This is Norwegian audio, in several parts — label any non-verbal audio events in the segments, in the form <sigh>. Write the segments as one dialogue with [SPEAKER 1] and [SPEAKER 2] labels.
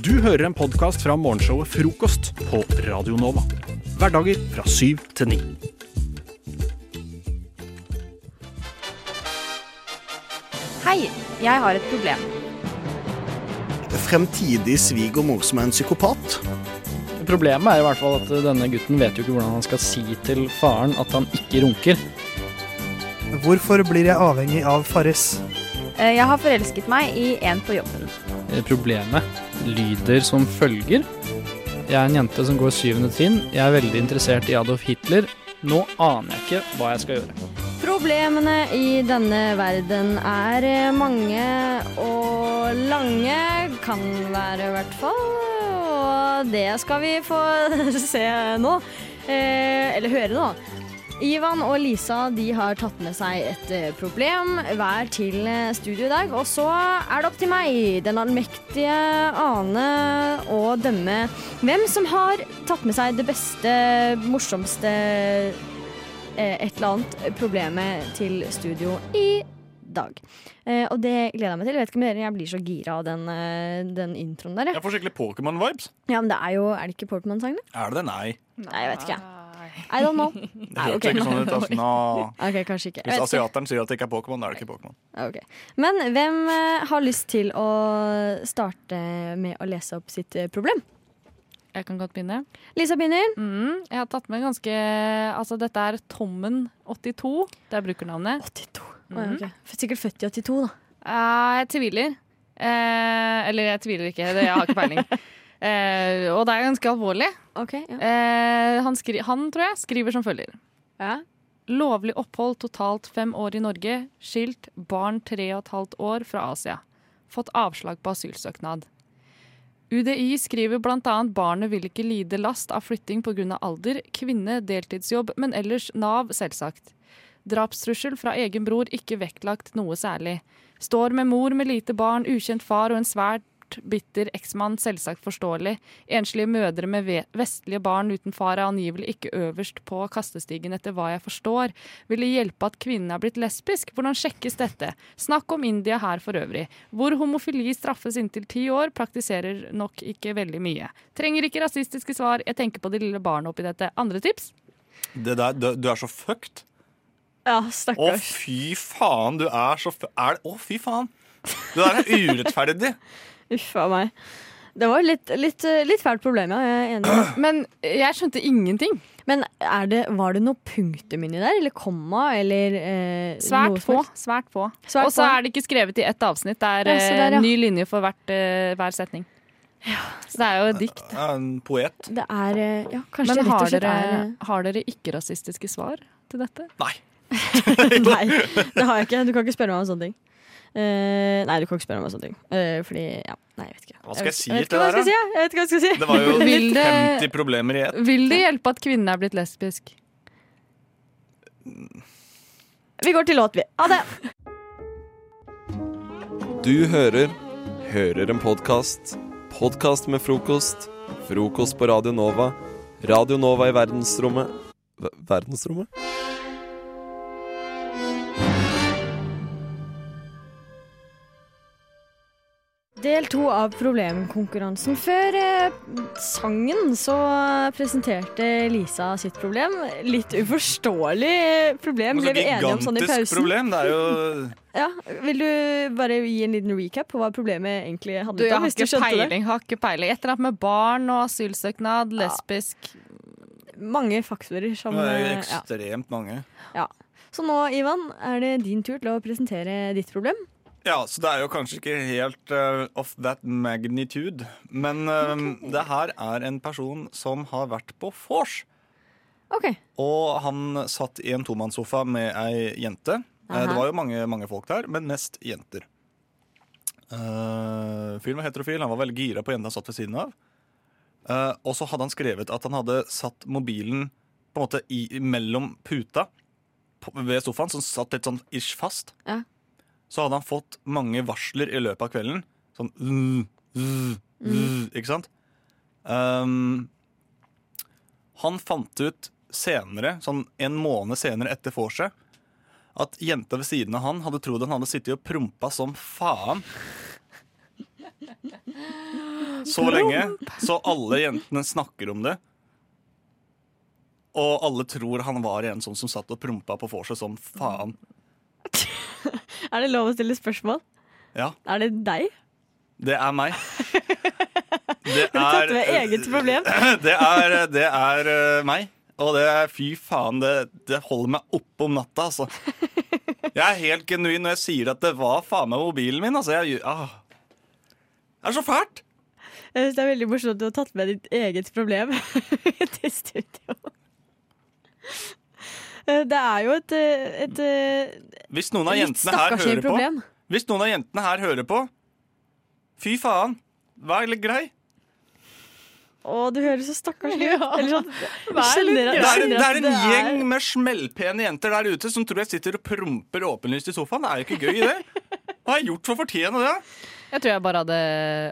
[SPEAKER 1] Du hører en podkast fra morgenshowet Frokost på Radio Nova. Hverdager fra syv til ni.
[SPEAKER 2] Hei, jeg har et problem.
[SPEAKER 3] Fremtidig svigermor som er en psykopat.
[SPEAKER 4] Problemet er i hvert fall at denne gutten vet jo ikke hvordan han skal si til faren at han ikke runker.
[SPEAKER 5] Hvorfor blir jeg avhengig av Farris?
[SPEAKER 2] Eh, Jeg har forelsket meg i en på jobben.
[SPEAKER 4] Eh, Problemet lyder som følger. Jeg er en jente som går syvende trinn. Jeg er veldig interessert i Adolf Hitler. Nå aner jeg ikke hva jeg skal gjøre.
[SPEAKER 2] Problemene i denne verden er eh, mange og lange, kan være i hvert fall. Og det skal vi få <laughs> se nå. Eh, eller høre nå. Ivan og Lisa de har tatt med seg et eh, problem hver til eh, studio i dag. Og så er det opp til meg, den allmektige Ane, å dømme hvem som har tatt med seg det beste, morsomste eh, et eller annet problemet til studio i dag. Eh, og det gleder jeg meg til. Jeg vet ikke om dere, jeg blir så gira av den, den introen der. jeg.
[SPEAKER 6] Jeg får skikkelig Pokémon-vibes.
[SPEAKER 2] Ja, men det er jo Er det ikke Pokémon-sang?
[SPEAKER 6] Er det det? Nei.
[SPEAKER 2] Nei, jeg vet ikke. I don't know.
[SPEAKER 6] Det høres
[SPEAKER 2] ok.
[SPEAKER 6] ikke sånn ut. Altså. no.
[SPEAKER 2] Ok, kanskje ikke.
[SPEAKER 6] Hvis asiateren sier at det ikke er Pokémon, da er det ikke Pokémon.
[SPEAKER 2] Okay. Men hvem eh, har lyst til å starte med å lese opp sitt eh, problem?
[SPEAKER 7] Jeg kan godt begynne.
[SPEAKER 2] Lisa begynner.
[SPEAKER 7] Mm, jeg har tatt med ganske Altså, dette er Tommen82. Det er brukernavnet.
[SPEAKER 2] 82.
[SPEAKER 7] Mhm.
[SPEAKER 2] Oi, okay. Sikkert født i 82, da.
[SPEAKER 7] Uh, jeg tviler. Uh, eller jeg tviler ikke, det, jeg har ikke peiling. <laughs> Eh, og det er ganske alvorlig.
[SPEAKER 2] Okay, ja.
[SPEAKER 7] Eh, han, han, tror jeg, skriver som følger.
[SPEAKER 2] ja.
[SPEAKER 7] Lovlig opphold totalt fem år i Norge. Skilt. Barn tre og et halvt år fra Asia. Fått avslag på asylsøknad. UDI skriver bl.a. barnet vil ikke lide last av flytting pga. alder, kvinne, deltidsjobb, men ellers Nav, selvsagt. Drapstrussel fra egen bror ikke vektlagt noe særlig. Står med mor med lite barn, ukjent far og en svært bitter eksmann, selvsagt forståelig. Enslige mødre med vestlige barn uten far er angivelig ikke øverst på kastestigen etter hva jeg forstår. Vil det hjelpe at kvinnen er blitt lesbisk? Hvordan sjekkes dette? Snakk om India her for øvrig. Hvor homofili straffes inntil ti år, praktiserer nok ikke veldig mye. Trenger ikke rasistiske svar, jeg tenker på det lille barnet oppi dette. Andre tips?
[SPEAKER 6] Det der, du, du er så fucked.
[SPEAKER 2] Ja,
[SPEAKER 6] Å, fy faen, du er så er, Å, fy faen. Det der er urettferdig.
[SPEAKER 2] Uff a meg. Det var litt, litt, litt fælt problem, ja. Jeg er enig.
[SPEAKER 7] Men jeg skjønte ingenting.
[SPEAKER 2] Men er det, var det noe punktum inni der? Eller komma? Eller eh,
[SPEAKER 7] Svært
[SPEAKER 2] noe som
[SPEAKER 7] få.
[SPEAKER 2] helst?
[SPEAKER 7] Svært få.
[SPEAKER 2] Svært
[SPEAKER 7] Og så
[SPEAKER 2] få.
[SPEAKER 7] er det ikke skrevet i ett avsnitt. Det er
[SPEAKER 2] Ja, så
[SPEAKER 7] eh,
[SPEAKER 2] der, ja.
[SPEAKER 7] ny linje for hvert, eh, hver setning. Så det er jo et dikt.
[SPEAKER 6] Jeg er en poet.
[SPEAKER 2] Det er eh, Ja, kanskje
[SPEAKER 7] Men
[SPEAKER 2] det rett
[SPEAKER 7] har
[SPEAKER 2] og slett
[SPEAKER 7] dere,
[SPEAKER 2] er eh,
[SPEAKER 7] har dere ikke-rasistiske svar til dette?
[SPEAKER 6] Nei. <laughs>
[SPEAKER 2] Nei, det har jeg ikke. Du kan ikke spørre meg om sånne ting. Eh, nei, du kan ikke spørre meg om sånne ting. Uh, fordi Ja, nei, jeg vet ikke.
[SPEAKER 6] Hva skal jeg si til det
[SPEAKER 2] si.
[SPEAKER 6] der,
[SPEAKER 2] jeg. Vet ikke hva jeg skal si.
[SPEAKER 6] Det var jo <laughs>
[SPEAKER 7] Vil det-
[SPEAKER 6] 50 problemer i ett.
[SPEAKER 7] Vil det hjelpe at kvinnen er blitt lesbisk?
[SPEAKER 2] Vi går til låt, vi. Ha det.
[SPEAKER 8] Du hører Hører en podkast. Podkast med frokost. Frokost på Radio Nova. Radio Nova i verdensrommet v Verdensrommet?
[SPEAKER 2] Del to av problemkonkurransen. Før eh, sangen så presenterte Lisa sitt problem. Litt uforståelig problem.
[SPEAKER 6] Men
[SPEAKER 2] Ble vi enige om sånn i
[SPEAKER 6] gigantisk
[SPEAKER 2] pausen?
[SPEAKER 6] problem. Det er jo <laughs>
[SPEAKER 2] Ja, Vil du bare gi en liten recap på hva problemet egentlig
[SPEAKER 7] Du,
[SPEAKER 2] handlet om?
[SPEAKER 7] har
[SPEAKER 2] Hvis du skjønte det?
[SPEAKER 7] Har ikke peiling. Et eller annet med barn og asylsøknad, lesbisk
[SPEAKER 2] Mange faktorer som
[SPEAKER 6] det er jo
[SPEAKER 2] eh, ja.
[SPEAKER 6] mange. Ja.
[SPEAKER 2] Så nå, Ivan, er det din tur til å presentere ditt problem.
[SPEAKER 6] Ja, så det er jo kanskje ikke helt uh, of that magnitude. Men uh, det her er en person som har vært på vors.
[SPEAKER 2] Okay.
[SPEAKER 6] Og han satt i en tomannssofa med ei jente. Eh,
[SPEAKER 2] Aha.
[SPEAKER 6] det var jo mange, mange folk der, men mest jenter. Uh, fyren var heterofil, han var veldig gira på jenta han satt ved siden av. Uh, og så hadde han skrevet at han hadde satt mobilen på en måte i, mellom puta på, ved sofaen, som satt litt sånn ish fast.
[SPEAKER 2] Ja.
[SPEAKER 6] Så hadde han fått mange varsler i løpet av kvelden. Sånn Ikke sant? Um, han fant ut senere, sånn en måned senere etter vorset, at jenta ved siden av han hadde trodd han hadde sittet og prompa som faen. så lenge, så alle jentene snakker om det. Og alle tror han var en sånn som satt og prompa på vorset som faen. <laughs>
[SPEAKER 2] Er det lov å stille spørsmål?
[SPEAKER 6] Ja,
[SPEAKER 2] Er det deg?
[SPEAKER 6] det er meg. <laughs> Det
[SPEAKER 2] Har du tatt med eget problem? <laughs>
[SPEAKER 6] Det er, det er eh, meg. Og det er fy faen, det, det holder meg oppe om natta, altså. Jeg er helt genuin når jeg sier at det var faen meg mobilen min. Altså, jeg, ah. Det er så fælt!
[SPEAKER 2] Jeg synes Det er veldig morsomt at du har tatt med ditt eget problem til studio. Eh, Det er jo et, eh, et, et
[SPEAKER 6] Hvis noen av jentene her
[SPEAKER 2] hører
[SPEAKER 6] hører på
[SPEAKER 2] problem.
[SPEAKER 6] Hvis noen av jentene her hører på Fy faen, vær litt grei.
[SPEAKER 2] Å, du høres så stakkarslig ut. <laughs>
[SPEAKER 7] Ja.
[SPEAKER 2] Sånn,
[SPEAKER 6] Det er, det er en gjeng med smellpene jenter der ute som tror jeg sitter og promper åpenlyst i sofaen. Det er jo ikke gøy, det. Hva har jeg gjort for å fortjene det?
[SPEAKER 7] Jeg tror jeg bare hadde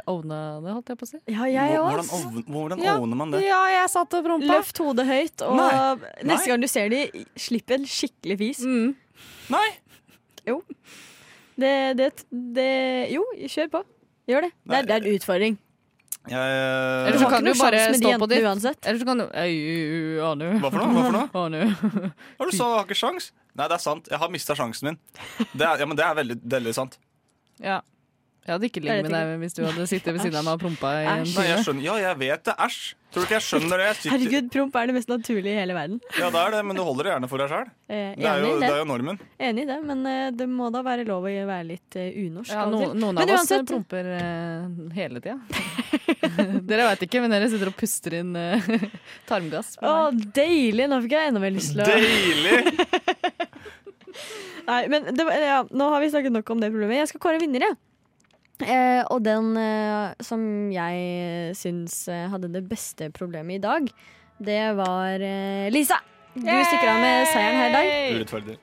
[SPEAKER 7] owna det, holdt jeg på å si.
[SPEAKER 2] Ja, jeg
[SPEAKER 6] Hvordan, ov- hvordan
[SPEAKER 7] Ja.
[SPEAKER 6] owner man det?
[SPEAKER 7] Ja, jeg satt og prompa.
[SPEAKER 2] Løft hodet høyt, og
[SPEAKER 6] Nei. Nei.
[SPEAKER 2] neste gang du ser de, slipp en skikkelig fis.
[SPEAKER 7] Mm.
[SPEAKER 6] Nei!
[SPEAKER 2] Det, det, det Jo, kjør på. Gjør det. Det er, det er en utfordring.
[SPEAKER 6] Jeg,
[SPEAKER 7] Eller
[SPEAKER 2] Du
[SPEAKER 7] så
[SPEAKER 2] har
[SPEAKER 7] kan
[SPEAKER 2] ikke
[SPEAKER 7] du
[SPEAKER 2] noe
[SPEAKER 7] bare
[SPEAKER 2] sjans med de
[SPEAKER 7] stå på
[SPEAKER 2] jentene
[SPEAKER 7] ditt.
[SPEAKER 2] uansett.
[SPEAKER 7] Eller så kan du Øy, Anu.
[SPEAKER 6] Hva for noe? Hva for noe?
[SPEAKER 7] Anu.
[SPEAKER 6] Hva var det du sa? du har ikke sjans? Nei, det er sant. Jeg har mista sjansen min. Det er, ja, men det er veldig, veldig sant.
[SPEAKER 7] Ja. Jeg hadde ikke ligget med deg hvis du hadde sittet ved siden av meg og prompa i en
[SPEAKER 2] Æsj.
[SPEAKER 6] Nei, jeg skjønner. Ja, jeg vet det. Æsj. Tror du ikke jeg skjønner det? Jeg sitter...
[SPEAKER 2] Herregud, promp er det mest naturlige i hele verden.
[SPEAKER 6] Ja, det er det, men du holder det gjerne for deg sjøl.
[SPEAKER 2] Eh,
[SPEAKER 6] Det, er jo- det
[SPEAKER 2] det.
[SPEAKER 6] er jo normen.
[SPEAKER 2] Enig i det, men eh, det må da være lov å være litt eh, unorsk.
[SPEAKER 7] Ja, no, noen
[SPEAKER 2] Men
[SPEAKER 7] av oss promper uh, hele tida. <laughs> dere veit ikke, men dere sitter og puster inn uh, <laughs> tarmgass.
[SPEAKER 2] Å, deilig! Nå fikk jeg enda mer lyst til å
[SPEAKER 6] Deilig! <laughs>
[SPEAKER 2] Nei, men det, ja, Nå har vi snakket nok om det problemet. Jeg skal kåre vinner, jeg. Eh, og den eh, som jeg syns eh, hadde det beste problemet i dag, det var eh, Lisa. Du stikker av med seieren her i dag.
[SPEAKER 6] Urettferdig.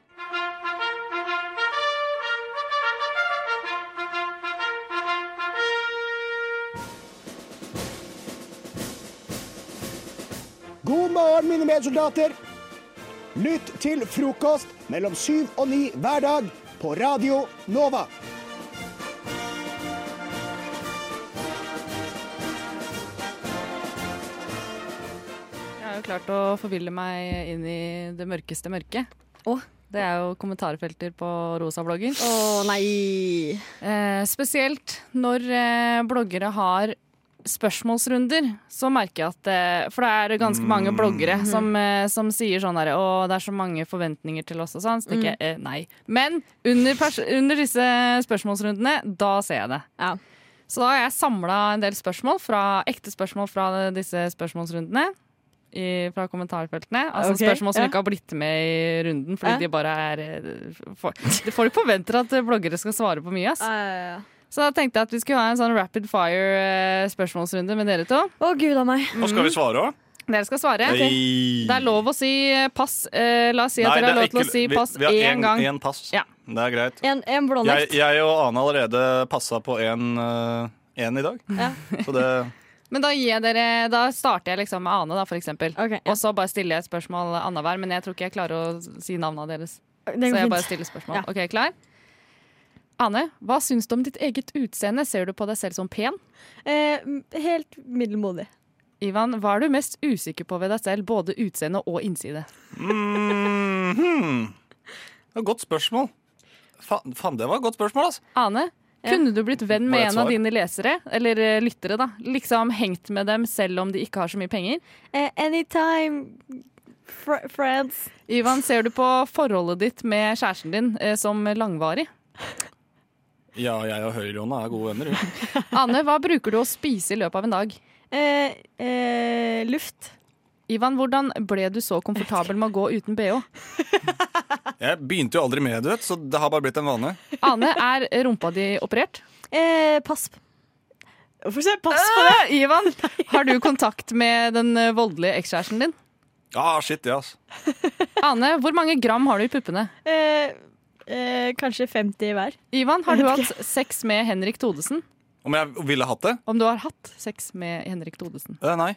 [SPEAKER 9] God morgen, mine medsoldater. Lytt til frokost mellom syv og ni hver dag på Radio Nova.
[SPEAKER 7] Klart å forville meg inn i det mørkeste mørket.
[SPEAKER 2] Oh.
[SPEAKER 7] Det er jo kommentarfelter på Rosa-blogger.
[SPEAKER 2] Å nei!
[SPEAKER 7] Eh, spesielt når eh, bloggere har spørsmålsrunder, så merker jeg at eh, For det er ganske mange bloggere som, eh, som sier sånn her Å, det er så mange forventninger til oss og sånn. Så tenker jeg eh, nei. Men under, pers under disse spørsmålsrundene, da ser jeg det.
[SPEAKER 2] Ja.
[SPEAKER 7] Så da har jeg samla en del spørsmål, fra, ekte spørsmål fra disse spørsmålsrundene. I, fra kommentarfeltene. Altså
[SPEAKER 2] okay,
[SPEAKER 7] Spørsmål som
[SPEAKER 2] ja.
[SPEAKER 7] ikke har blitt med i runden, fordi
[SPEAKER 2] Ja.
[SPEAKER 7] de bare er eh, for, Folk forventer at eh, bloggere skal svare på mye. ass.
[SPEAKER 2] Eh,
[SPEAKER 7] Så da tenkte jeg at vi skulle ha en sånn rapid fire eh, spørsmålsrunde med dere to.
[SPEAKER 2] Å, gud av meg.
[SPEAKER 6] Og skal vi svare òg?
[SPEAKER 7] Dere skal svare. Det er lov å si eh, pass. Eh, la oss si at
[SPEAKER 6] Nei,
[SPEAKER 7] dere har lov til å si
[SPEAKER 6] vi-
[SPEAKER 7] pass
[SPEAKER 6] vi har
[SPEAKER 7] én
[SPEAKER 6] en-
[SPEAKER 7] gang.
[SPEAKER 6] en pass.
[SPEAKER 7] Ja.
[SPEAKER 6] Det er greit.
[SPEAKER 2] En, en
[SPEAKER 6] Jeg, jeg og Ane allerede passa på én i dag.
[SPEAKER 2] Ja.
[SPEAKER 6] Så det
[SPEAKER 7] Men da, gir jeg dere, da starter jeg liksom med Ane, da, for eksempel.
[SPEAKER 2] Okay, ja.
[SPEAKER 7] Og så bare stiller jeg et spørsmål annenhver, men jeg tror ikke jeg klarer å si navnene deres. Så
[SPEAKER 2] jeg
[SPEAKER 7] jeg bare stiller spørsmål.
[SPEAKER 2] Ja.
[SPEAKER 7] Ok, klar? Ane, hva syns du om ditt eget utseende? Ser du på deg selv som pen?
[SPEAKER 2] Eh, helt middelmodig.
[SPEAKER 7] Ivan, hva er du mest usikker på ved deg selv, både utseende og innside?
[SPEAKER 6] mm, hmm. Det var et godt spørsmål. Faen, faen, det var et godt spørsmål, altså.
[SPEAKER 7] Ane, kunne du blitt venn med en av dine lesere, eller eh, lyttere, da? Liksom hengt med dem selv om de ikke har så mye penger?
[SPEAKER 2] Uh, anytime fr friends.
[SPEAKER 7] Ivan, ser du på forholdet ditt med kjæresten din uh, som langvarig?
[SPEAKER 6] Ja, jeg og Høyre-Jonna er gode venner. jo. <laughs>
[SPEAKER 7] Ane, hva bruker du å spise i løpet av en dag?
[SPEAKER 2] Eh, eh, luft.
[SPEAKER 7] Ivan, hvordan ble du så komfortabel med å gå uten bh? <laughs>
[SPEAKER 6] Jeg begynte jo aldri med det, så det har bare blitt en vane.
[SPEAKER 7] Ane, er rumpa di operert?
[SPEAKER 2] Eh, pass. Hvorfor sier jeg pass på det?
[SPEAKER 7] Øh, Ivan, har du kontakt med den eh, voldelige ekskjæresten din?
[SPEAKER 6] Ah, shit, ja, altså.
[SPEAKER 7] Ane, hvor mange gram har du i puppene?
[SPEAKER 2] Eh, eh, kanskje 50 hver.
[SPEAKER 7] Ivan, har du hatt sex med Henrik Thodesen?
[SPEAKER 6] Om jeg ville hatt det?
[SPEAKER 7] Om du har hatt sex med Henrik Thodesen?
[SPEAKER 6] Eh, nei.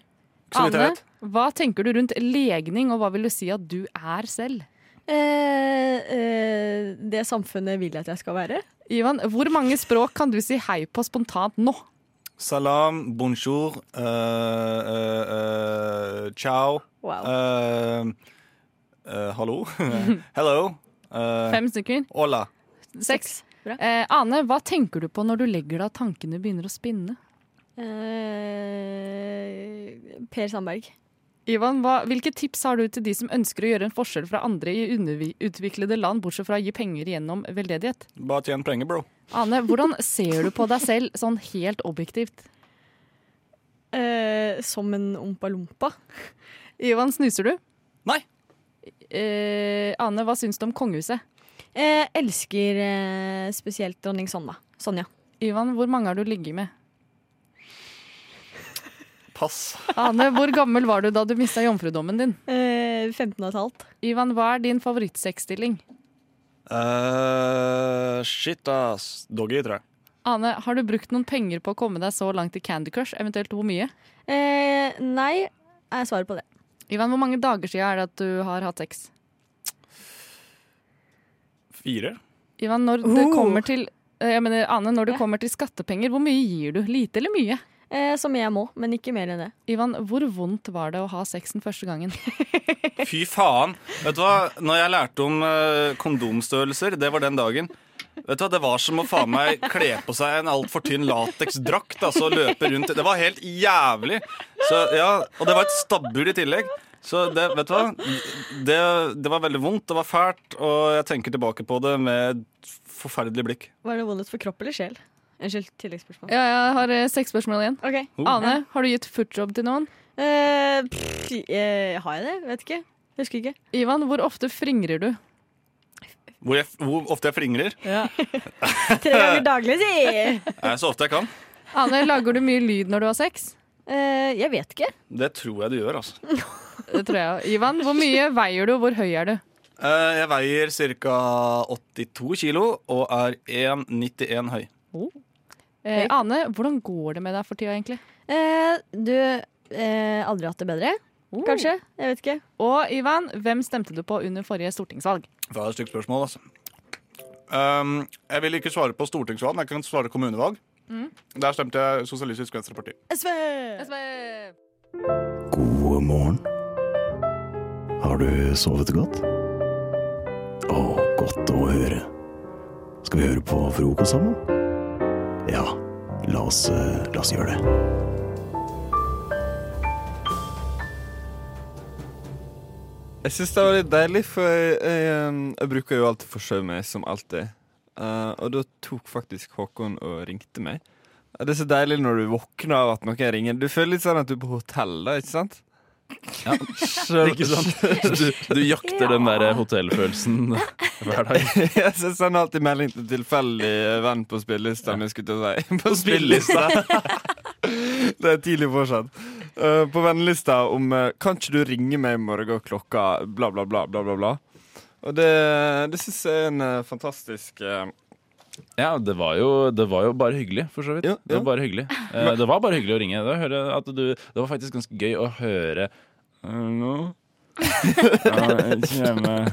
[SPEAKER 6] Ikke så vidt jeg
[SPEAKER 7] Ane, hva tenker du rundt legning, og hva vil du si at du er selv?
[SPEAKER 2] Eh, eh, det samfunnet vil jeg at jeg skal være.
[SPEAKER 7] Ivan, hvor mange språk kan du si hei på spontant nå?
[SPEAKER 6] Salam, bonjour, uh, uh, uh, ciao.
[SPEAKER 2] Wow.
[SPEAKER 6] hallo. <laughs> Hello. eh,
[SPEAKER 7] Fem stykker.
[SPEAKER 6] hola.
[SPEAKER 7] Seks.
[SPEAKER 2] Bra.
[SPEAKER 7] Eh, Ane, hva tenker du på når du legger deg og tankene begynner å spinne?
[SPEAKER 2] Eh, per Sandberg.
[SPEAKER 7] Ivan, hva, hvilke tips har du til de som ønsker å gjøre en forskjell fra andre i underutviklede land, bortsett fra å gi penger gjennom veldedighet?
[SPEAKER 6] Bare tjen penger, bro.
[SPEAKER 7] Ane, <laughs> hvordan ser du på deg selv sånn helt objektivt?
[SPEAKER 2] Eh, som en ompa-lompa.
[SPEAKER 7] Ivan, snuser du?
[SPEAKER 6] Nei.
[SPEAKER 7] Eh, Ane, hva syns du om kongehuset?
[SPEAKER 2] Eh, elsker eh, spesielt dronning Sonja. Sonja.
[SPEAKER 7] Ivan, hvor mange har du ligget med?
[SPEAKER 6] Pass.
[SPEAKER 7] Ane, hvor gammel var du da du mista jomfrudommen din?
[SPEAKER 2] Eh, 15 og et halvt.
[SPEAKER 7] Ivan, hva er din favorittsexstilling?
[SPEAKER 6] Uh, shit, ass. Doggy, tror jeg.
[SPEAKER 7] Ane, har du brukt noen penger på å komme deg så langt i Candy Crush? Eventuelt hvor mye?
[SPEAKER 2] Eh, nei, jeg svarer på det.
[SPEAKER 7] Ivan, hvor mange dager siden er det at du har hatt sex?
[SPEAKER 6] Fire.
[SPEAKER 7] Ivan, når det
[SPEAKER 2] Oh.
[SPEAKER 7] kommer til eh, jeg mener, Ane, når det
[SPEAKER 2] Ja.
[SPEAKER 7] kommer til skattepenger, hvor mye gir du? Lite eller mye?
[SPEAKER 2] Eh, som jeg må, men ikke mer enn det.
[SPEAKER 7] Ivan, hvor vondt var det å ha sexen første gangen? <laughs>
[SPEAKER 6] Fy faen. Vet du hva? Når jeg lærte om eh, kondomstørrelser, det var den dagen. Vet du hva, Det var som å faen meg kle på seg en altfor tynn lateksdrakt altså, og løpe rundt. Det var helt jævlig. Så, ja, og det var et stabbur i tillegg. Så det, vet du hva? Det, det var veldig vondt, det var fælt, og jeg tenker tilbake på det med et forferdelig blikk.
[SPEAKER 2] Var det vondest for kropp eller sjel? Unnskyld, tilleggsspørsmål.
[SPEAKER 7] Ja, jeg har eh, seks spørsmål igjen.
[SPEAKER 2] Ok.
[SPEAKER 7] Ane, har du gitt footjob til noen?
[SPEAKER 2] Eh, pff, eh, har jeg det? Vet ikke. Husker ikke.
[SPEAKER 7] Ivan, hvor ofte fringrer du?
[SPEAKER 6] Hvor, jeg, hvor ofte jeg fringrer? <laughs>
[SPEAKER 2] Tre ganger daglig, si!
[SPEAKER 6] Eh, Så ofte jeg kan.
[SPEAKER 7] Ane, lager du mye lyd når du har sex?
[SPEAKER 2] Eh, jeg vet ikke.
[SPEAKER 6] Det tror jeg du gjør, altså. <laughs>
[SPEAKER 7] Det tror jeg. Ivan, hvor mye veier du, og hvor høy er du?
[SPEAKER 6] Eh, Jeg veier ca. 82 kilo og er 1,91 høy.
[SPEAKER 7] Eh, Ane, hvordan går det med deg for tida, egentlig?
[SPEAKER 2] Eh, du eh, aldri hatt det bedre? Kanskje? Jeg vet ikke.
[SPEAKER 7] Og Ivan, hvem stemte du på under forrige stortingsvalg?
[SPEAKER 6] Det var et stygt spørsmål, altså. Um, jeg vil ikke svare på stortingsvalg, men jeg kan svare kommunevalg. Der stemte jeg Sosialistisk Venstreparti.
[SPEAKER 2] SV!
[SPEAKER 3] God morgen. Har du sovet godt? Å, godt å høre. Skal vi høre på frokost sammen? Ja, la oss, eh, la oss gjøre det.
[SPEAKER 10] Jeg syns det var litt deilig, for jeg, jeg, jeg bruker jo alltid forsøve meg, som alltid. Uh, og da tok faktisk Håkon og ringte meg. Det er så deilig når du våkner av at noen ringer. Du føler litt sånn at du er på hotell, da, ikke sant?
[SPEAKER 11] Ja, <laughs> ikke sant? <laughs> Du, du jakter den der hotellfølelsen hver dag. <laughs>
[SPEAKER 10] jeg sender alltid melding til tilfeldig venn på spillelista. skulle til si. <laughs> På
[SPEAKER 11] spillelista. <laughs>
[SPEAKER 10] det er tidlig fortsatt. Uh, på vennelista om uh, Kan ikke du ringe meg i morgen klokka bla, bla, bla, bla, bla, bla. Og det, det syns jeg er en uh, fantastisk eh,
[SPEAKER 11] Ja, det var, jo, det var jo bare hyggelig, for så vidt.
[SPEAKER 10] Ja,
[SPEAKER 11] Det var bare hyggelig eh, Det var bare hyggelig å ringe. Det, var, du, det var faktisk ganske gøy å høre Hallo? Ja.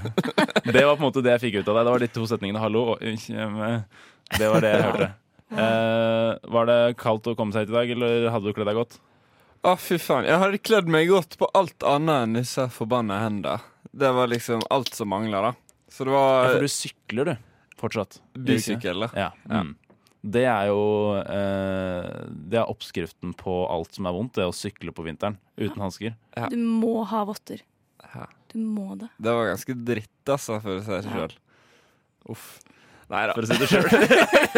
[SPEAKER 11] Det var på en måte det jeg fikk ut av deg. Det var de to setningene. Hallo og. Det var det jeg hørte. Eh, var det kaldt å komme seg hit i dag, eller hadde du kledd deg godt?
[SPEAKER 10] Å, fy faen. Jeg hadde kledd meg godt på alt annet enn disse forbanna hendene. Det var liksom alt som mangla, da. Så det
[SPEAKER 11] Ja, for du sykler, du. Fortsatt.
[SPEAKER 10] Bysykkel, da.
[SPEAKER 11] Ja. Mm. Det er jo eh, Det er oppskriften på alt som er vondt, det å sykle på vinteren uten hansker.
[SPEAKER 10] Ja.
[SPEAKER 12] Du må ha votter. Du må det.
[SPEAKER 10] Det var ganske dritt, altså, for å si det sjøl. Uff. Nei da.
[SPEAKER 11] For å si det sjøl.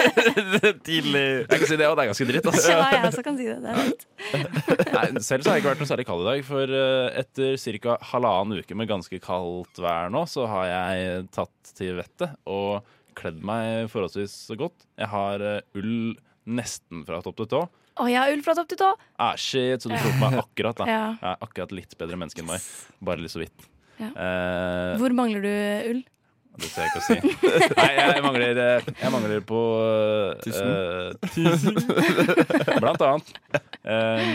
[SPEAKER 11] <laughs>
[SPEAKER 10] Tidlig.
[SPEAKER 11] Jeg kan si det òg, det er ganske dritt. Altså.
[SPEAKER 12] Ja, jeg også kan si det. det er litt. <laughs>
[SPEAKER 11] Nei, selv så har jeg ikke vært noe særlig kald i dag, for eh, etter ca. halvannen uke med ganske kaldt vær nå, så har jeg tatt til vettet og kledd meg forholdsvis godt. Jeg har eh, ull nesten fra topp til tå.
[SPEAKER 12] Å, jeg har ull fra topp til tå.
[SPEAKER 11] Ah, shit, så du tok meg akkurat, da.
[SPEAKER 12] Ja.
[SPEAKER 11] Jeg er akkurat litt bedre menneske enn meg. Bare litt så vidt.
[SPEAKER 12] Ja.
[SPEAKER 11] Eh,
[SPEAKER 12] Hvor mangler du ull?
[SPEAKER 11] det tør jeg ikke å si. Nei, jeg mangler, eh, jeg mangler på eh, <laughs> Blant annet. Eh,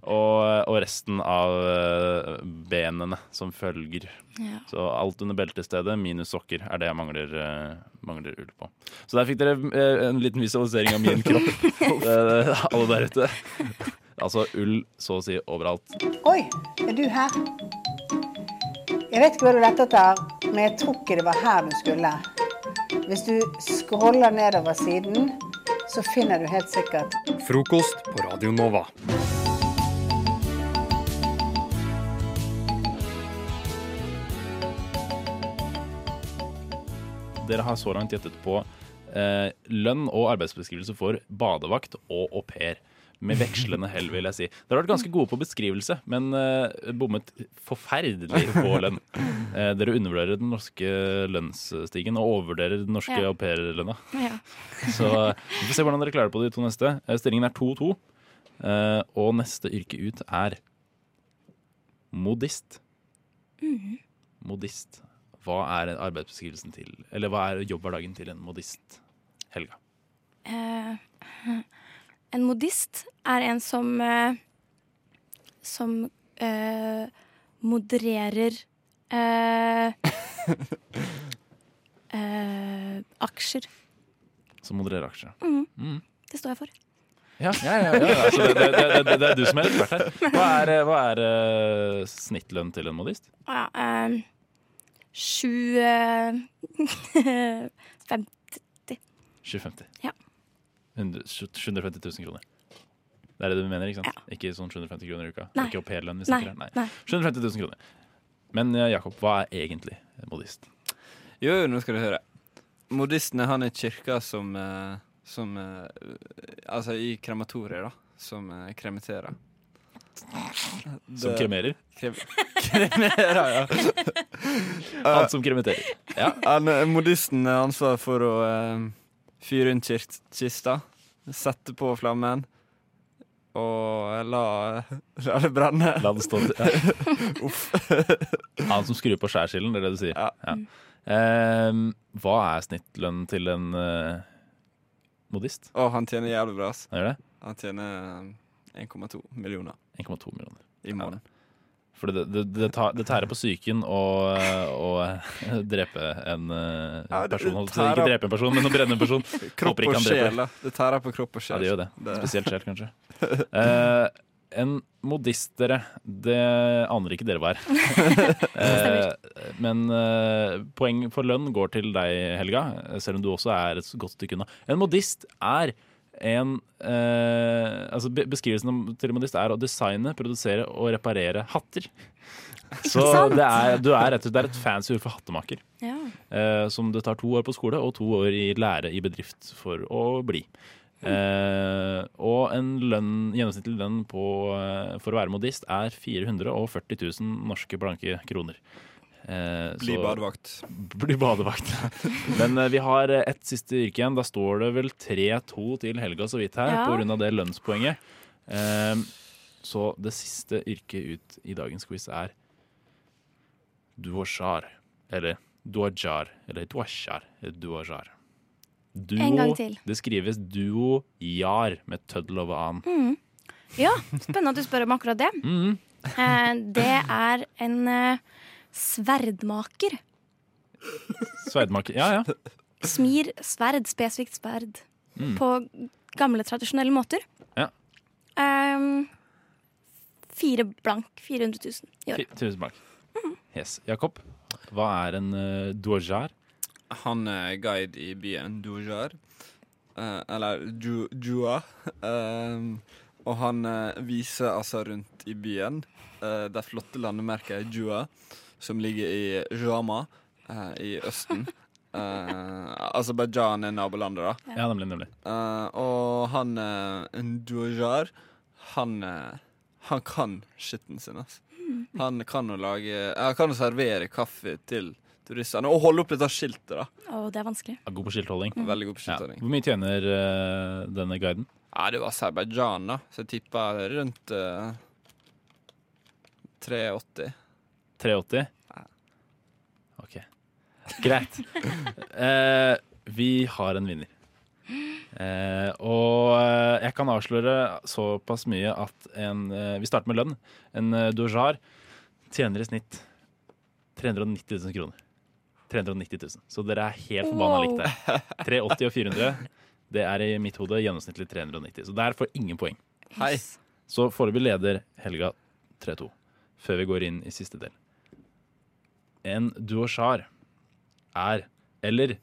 [SPEAKER 11] og, og resten av eh, benene som følger.
[SPEAKER 12] Ja.
[SPEAKER 11] Så alt under beltestedet minus sokker er det jeg mangler, eh, mangler ull på. Så der fikk dere eh, en liten visualisering av min kropp, <laughs> eh, alle der ute. Altså ull så å si overalt.
[SPEAKER 13] Oi, er du her? Jeg vet ikke hva du lette etter, men jeg tror ikke det var her du skulle. Hvis du scroller nedover siden, så finner du helt sikkert
[SPEAKER 1] Frokost på Radio Nova.
[SPEAKER 11] Dere har så langt gjettet på eh, lønn og arbeidsbeskrivelse for badevakt og au pair. Med vekslende hell, vil jeg si. Dere har vært ganske gode på beskrivelse, men uh, bommet forferdelig på <laughs> lønn. Uh, dere undervurderer den norske lønnsstigen og overvurderer den norske
[SPEAKER 12] Ja.
[SPEAKER 11] au pair-lønna.
[SPEAKER 12] Ja.
[SPEAKER 11] Så vi får se hvordan dere klarer det på de to neste. Uh, Stillingen er 2-2, uh, og neste yrke ut er modist.
[SPEAKER 12] Mhm.
[SPEAKER 11] Modist. Hva er arbeidsbeskrivelsen til Eller hva er jobbhverdagen til en modist? Helga.
[SPEAKER 12] Eh, <laughs> en modist er en som eh, Som eh, modererer eh, <laughs> eh, aksjer.
[SPEAKER 11] Som modererer aksjer.
[SPEAKER 12] Mm.
[SPEAKER 11] Mm.
[SPEAKER 12] Det står jeg for.
[SPEAKER 11] Ja, ja, ja, ja. Altså, det, det, det, det, er du som er ekspert her. Hva er, eh, hva er uh, snittlønn til en modist?
[SPEAKER 12] Ja. eh, Sju uh, Fem
[SPEAKER 11] 750.
[SPEAKER 12] Ja.
[SPEAKER 11] 100 750 000 kroner. Det er det du mener, ikke sant? Ikke sånn 750 kroner i uka?
[SPEAKER 12] Nei.
[SPEAKER 11] Ikke aupairlønn vi
[SPEAKER 12] Nei,
[SPEAKER 11] snakker? Nei.
[SPEAKER 12] nei.
[SPEAKER 11] 750 000 kroner. Men eh, Jakob, hva er egentlig modist?
[SPEAKER 10] Jo, jo, nå skal du høre. Modisten er han i kirka som, eh, som eh, Altså i krematoriet, da. Som kremeterer.
[SPEAKER 11] Som kremerer?
[SPEAKER 10] Krem <laughs> kremerer, ja. <laughs>
[SPEAKER 11] Han som kremeterer. Ja.
[SPEAKER 10] Han, modisten har ansvar for å uh, fyre inn kist- kista, sette på flammen og la, la det brenne.
[SPEAKER 11] La det stå til. <laughs>
[SPEAKER 10] Uff.
[SPEAKER 11] Han som skrur på skjærsilden, det er det du sier? Ja. Ehm, hva er snittlønnen til en eh, modist?
[SPEAKER 10] Å, han tjener jævlig bra.
[SPEAKER 11] Han?
[SPEAKER 10] Han tjener eh, 1,2 millioner
[SPEAKER 11] 1,2 millioner.
[SPEAKER 10] i måneden.
[SPEAKER 11] For det, det, det, tar, det tærer på psyken å, å <laughs> drepe en eh,
[SPEAKER 10] Ja, det-
[SPEAKER 11] person.
[SPEAKER 10] det
[SPEAKER 11] holdt-
[SPEAKER 10] tærer-
[SPEAKER 11] Ikke drepe en person, men å brenne en person. <laughs>
[SPEAKER 10] Kropp og sjel. Det tærer på kropp og sjel.
[SPEAKER 11] Ja, det gjør det.
[SPEAKER 10] Det-
[SPEAKER 11] Spesielt sjel, kanskje. Uh, <laughs> en modist, dere, det aner ikke dere hva er. uh, men uh, poeng for lønn går til deg, Helga, selv om du også er et godt stykke unna. En modist er en eh, altså Beskrivelsen om- til en modist er å designe, produsere og reparere hatter. Så det er, du er rett det er et fancy ord for hattemaker.
[SPEAKER 12] Ja.
[SPEAKER 11] Eh, som det tar to år på skole og to år i lære i bedrift for å bli. Eh, og en lønn, gjennomsnittlig lønn på, eh, for å være modist er 440 000 norske blanke kroner. Eh,
[SPEAKER 10] Bli
[SPEAKER 11] så-
[SPEAKER 10] badevakt. <laughs>
[SPEAKER 11] Bli badevakt. <laughs> Men eh, vi har eh, ett siste yrke igjen. Da står det vel 3-2 til Helga så vidt her,
[SPEAKER 12] Ja.
[SPEAKER 11] av det lønnspoenget. Eh, så det siste yrket ut i dagens quiz er duojar. Eller duajar. Eller duojar. Eller duojar. Duo,
[SPEAKER 12] En gang til.
[SPEAKER 11] Det skrives duojar med tøddel over an.
[SPEAKER 12] Mm. Ja, spennende at du spør om akkurat det.
[SPEAKER 11] Mm.
[SPEAKER 12] Eh, det er en eh, sverdmaker.
[SPEAKER 11] Sverdmaker. Ja, ja.
[SPEAKER 12] Smir sverd, spesifikt sverd,
[SPEAKER 11] Mm.
[SPEAKER 12] på gamle, tradisjonelle måter.
[SPEAKER 11] Ja.
[SPEAKER 12] Um, fire blank. 400 000 i året.
[SPEAKER 11] Tusen takk. Yes. Jakob, hva er en uh, duojar?
[SPEAKER 10] Han er guide i byen Dojar. Uh, eller Ju- Jua. Uh, og han uh, viser altså rundt i byen uh, det flotte landemerket Jua, som ligger i Jama uh, i Østen. Uh, <laughs> Aserbajdsjan er nabolandet, da.
[SPEAKER 11] Ja, nemlig. nemlig.
[SPEAKER 10] Uh, og han uh, Dujar, han, eh, han kan skitten sin, altså. Han kan å lage Han kan å servere kaffe til turistene. Og holde opp dette skiltet, da.
[SPEAKER 12] Å, det er vanskelig.
[SPEAKER 11] Ja, God på skiltholding.
[SPEAKER 10] Veldig god på
[SPEAKER 11] Ja.
[SPEAKER 10] skiltholding.
[SPEAKER 11] Hvor mye tjener eh, denne guiden?
[SPEAKER 10] Ja, det var Aserbajdsjan, da. Så jeg tippa rundt uh, 380.
[SPEAKER 11] 380? OK. Greit. Eh, vi har en vinner. Eh, og eh, jeg kan avsløre såpass mye at en eh, Vi starter med lønn. En eh, dojar tjener i snitt 390 000 kroner. 390 000. Så dere er helt forbanna
[SPEAKER 12] Wow.
[SPEAKER 11] likt der. 380 og 400. Det er i mitt hode gjennomsnittlig 390. Så der får ingen poeng.
[SPEAKER 10] Hei.
[SPEAKER 11] Så foreløpig leder Helga 3-2, før vi går inn i siste del. En duochar er, eller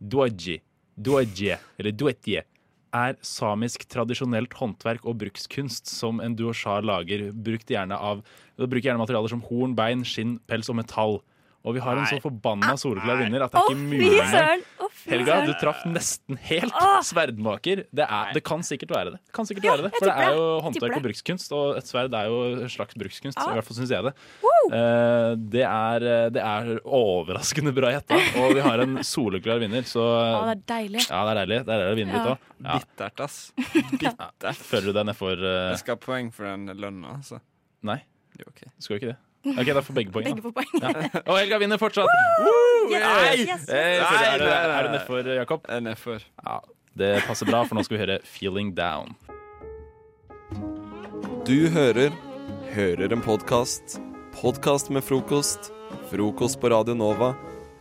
[SPEAKER 11] duaji, duaje, eller duetje, er samisk tradisjonelt håndverk og brukskunst som en duochar lager, brukt gjerne av, bruker gjerne materialer som horn, bein, skinn, pels og metall. Og vi har en så forbanna soleklar vinner at det er ikke mulig engang. Helga, du traff nesten helt. Sverdmaker. Det, er, det kan sikkert være det. Kan sikkert være det For det er jo håndverk og brukskunst, og et sverd er jo en slags brukskunst.
[SPEAKER 12] Ja.
[SPEAKER 11] I hvert fall syns jeg det. Eh, det, er, det er overraskende bra gjetta, og vi har en soleklar vinner, så
[SPEAKER 12] Å, <laughs> det er deilig.
[SPEAKER 11] Ja, det er deilig. Det er deilig å vinne
[SPEAKER 12] Ja.
[SPEAKER 11] litt òg. Ja.
[SPEAKER 10] Bittert, ass. <laughs>
[SPEAKER 11] Bittert. Føler du deg nedfor uh...
[SPEAKER 10] Jeg skal ha poeng for den lønna, altså.
[SPEAKER 11] Nei.
[SPEAKER 10] du.
[SPEAKER 11] Skal jo ikke det? Ok, Da får begge poeng.
[SPEAKER 12] Begge får poeng.
[SPEAKER 11] Ja. Og Helga vinner fortsatt!
[SPEAKER 12] Yes,
[SPEAKER 11] Nei!
[SPEAKER 12] yes, yes.
[SPEAKER 10] Nei,
[SPEAKER 11] er
[SPEAKER 10] nei,
[SPEAKER 11] er du nedfor, Jakob?
[SPEAKER 10] Nedfor.
[SPEAKER 11] Ja, det passer bra, for nå skal vi høre 'Feeling Down'.
[SPEAKER 8] Du hører Hører en podkast. Podkast med frokost. Frokost på Radio Nova.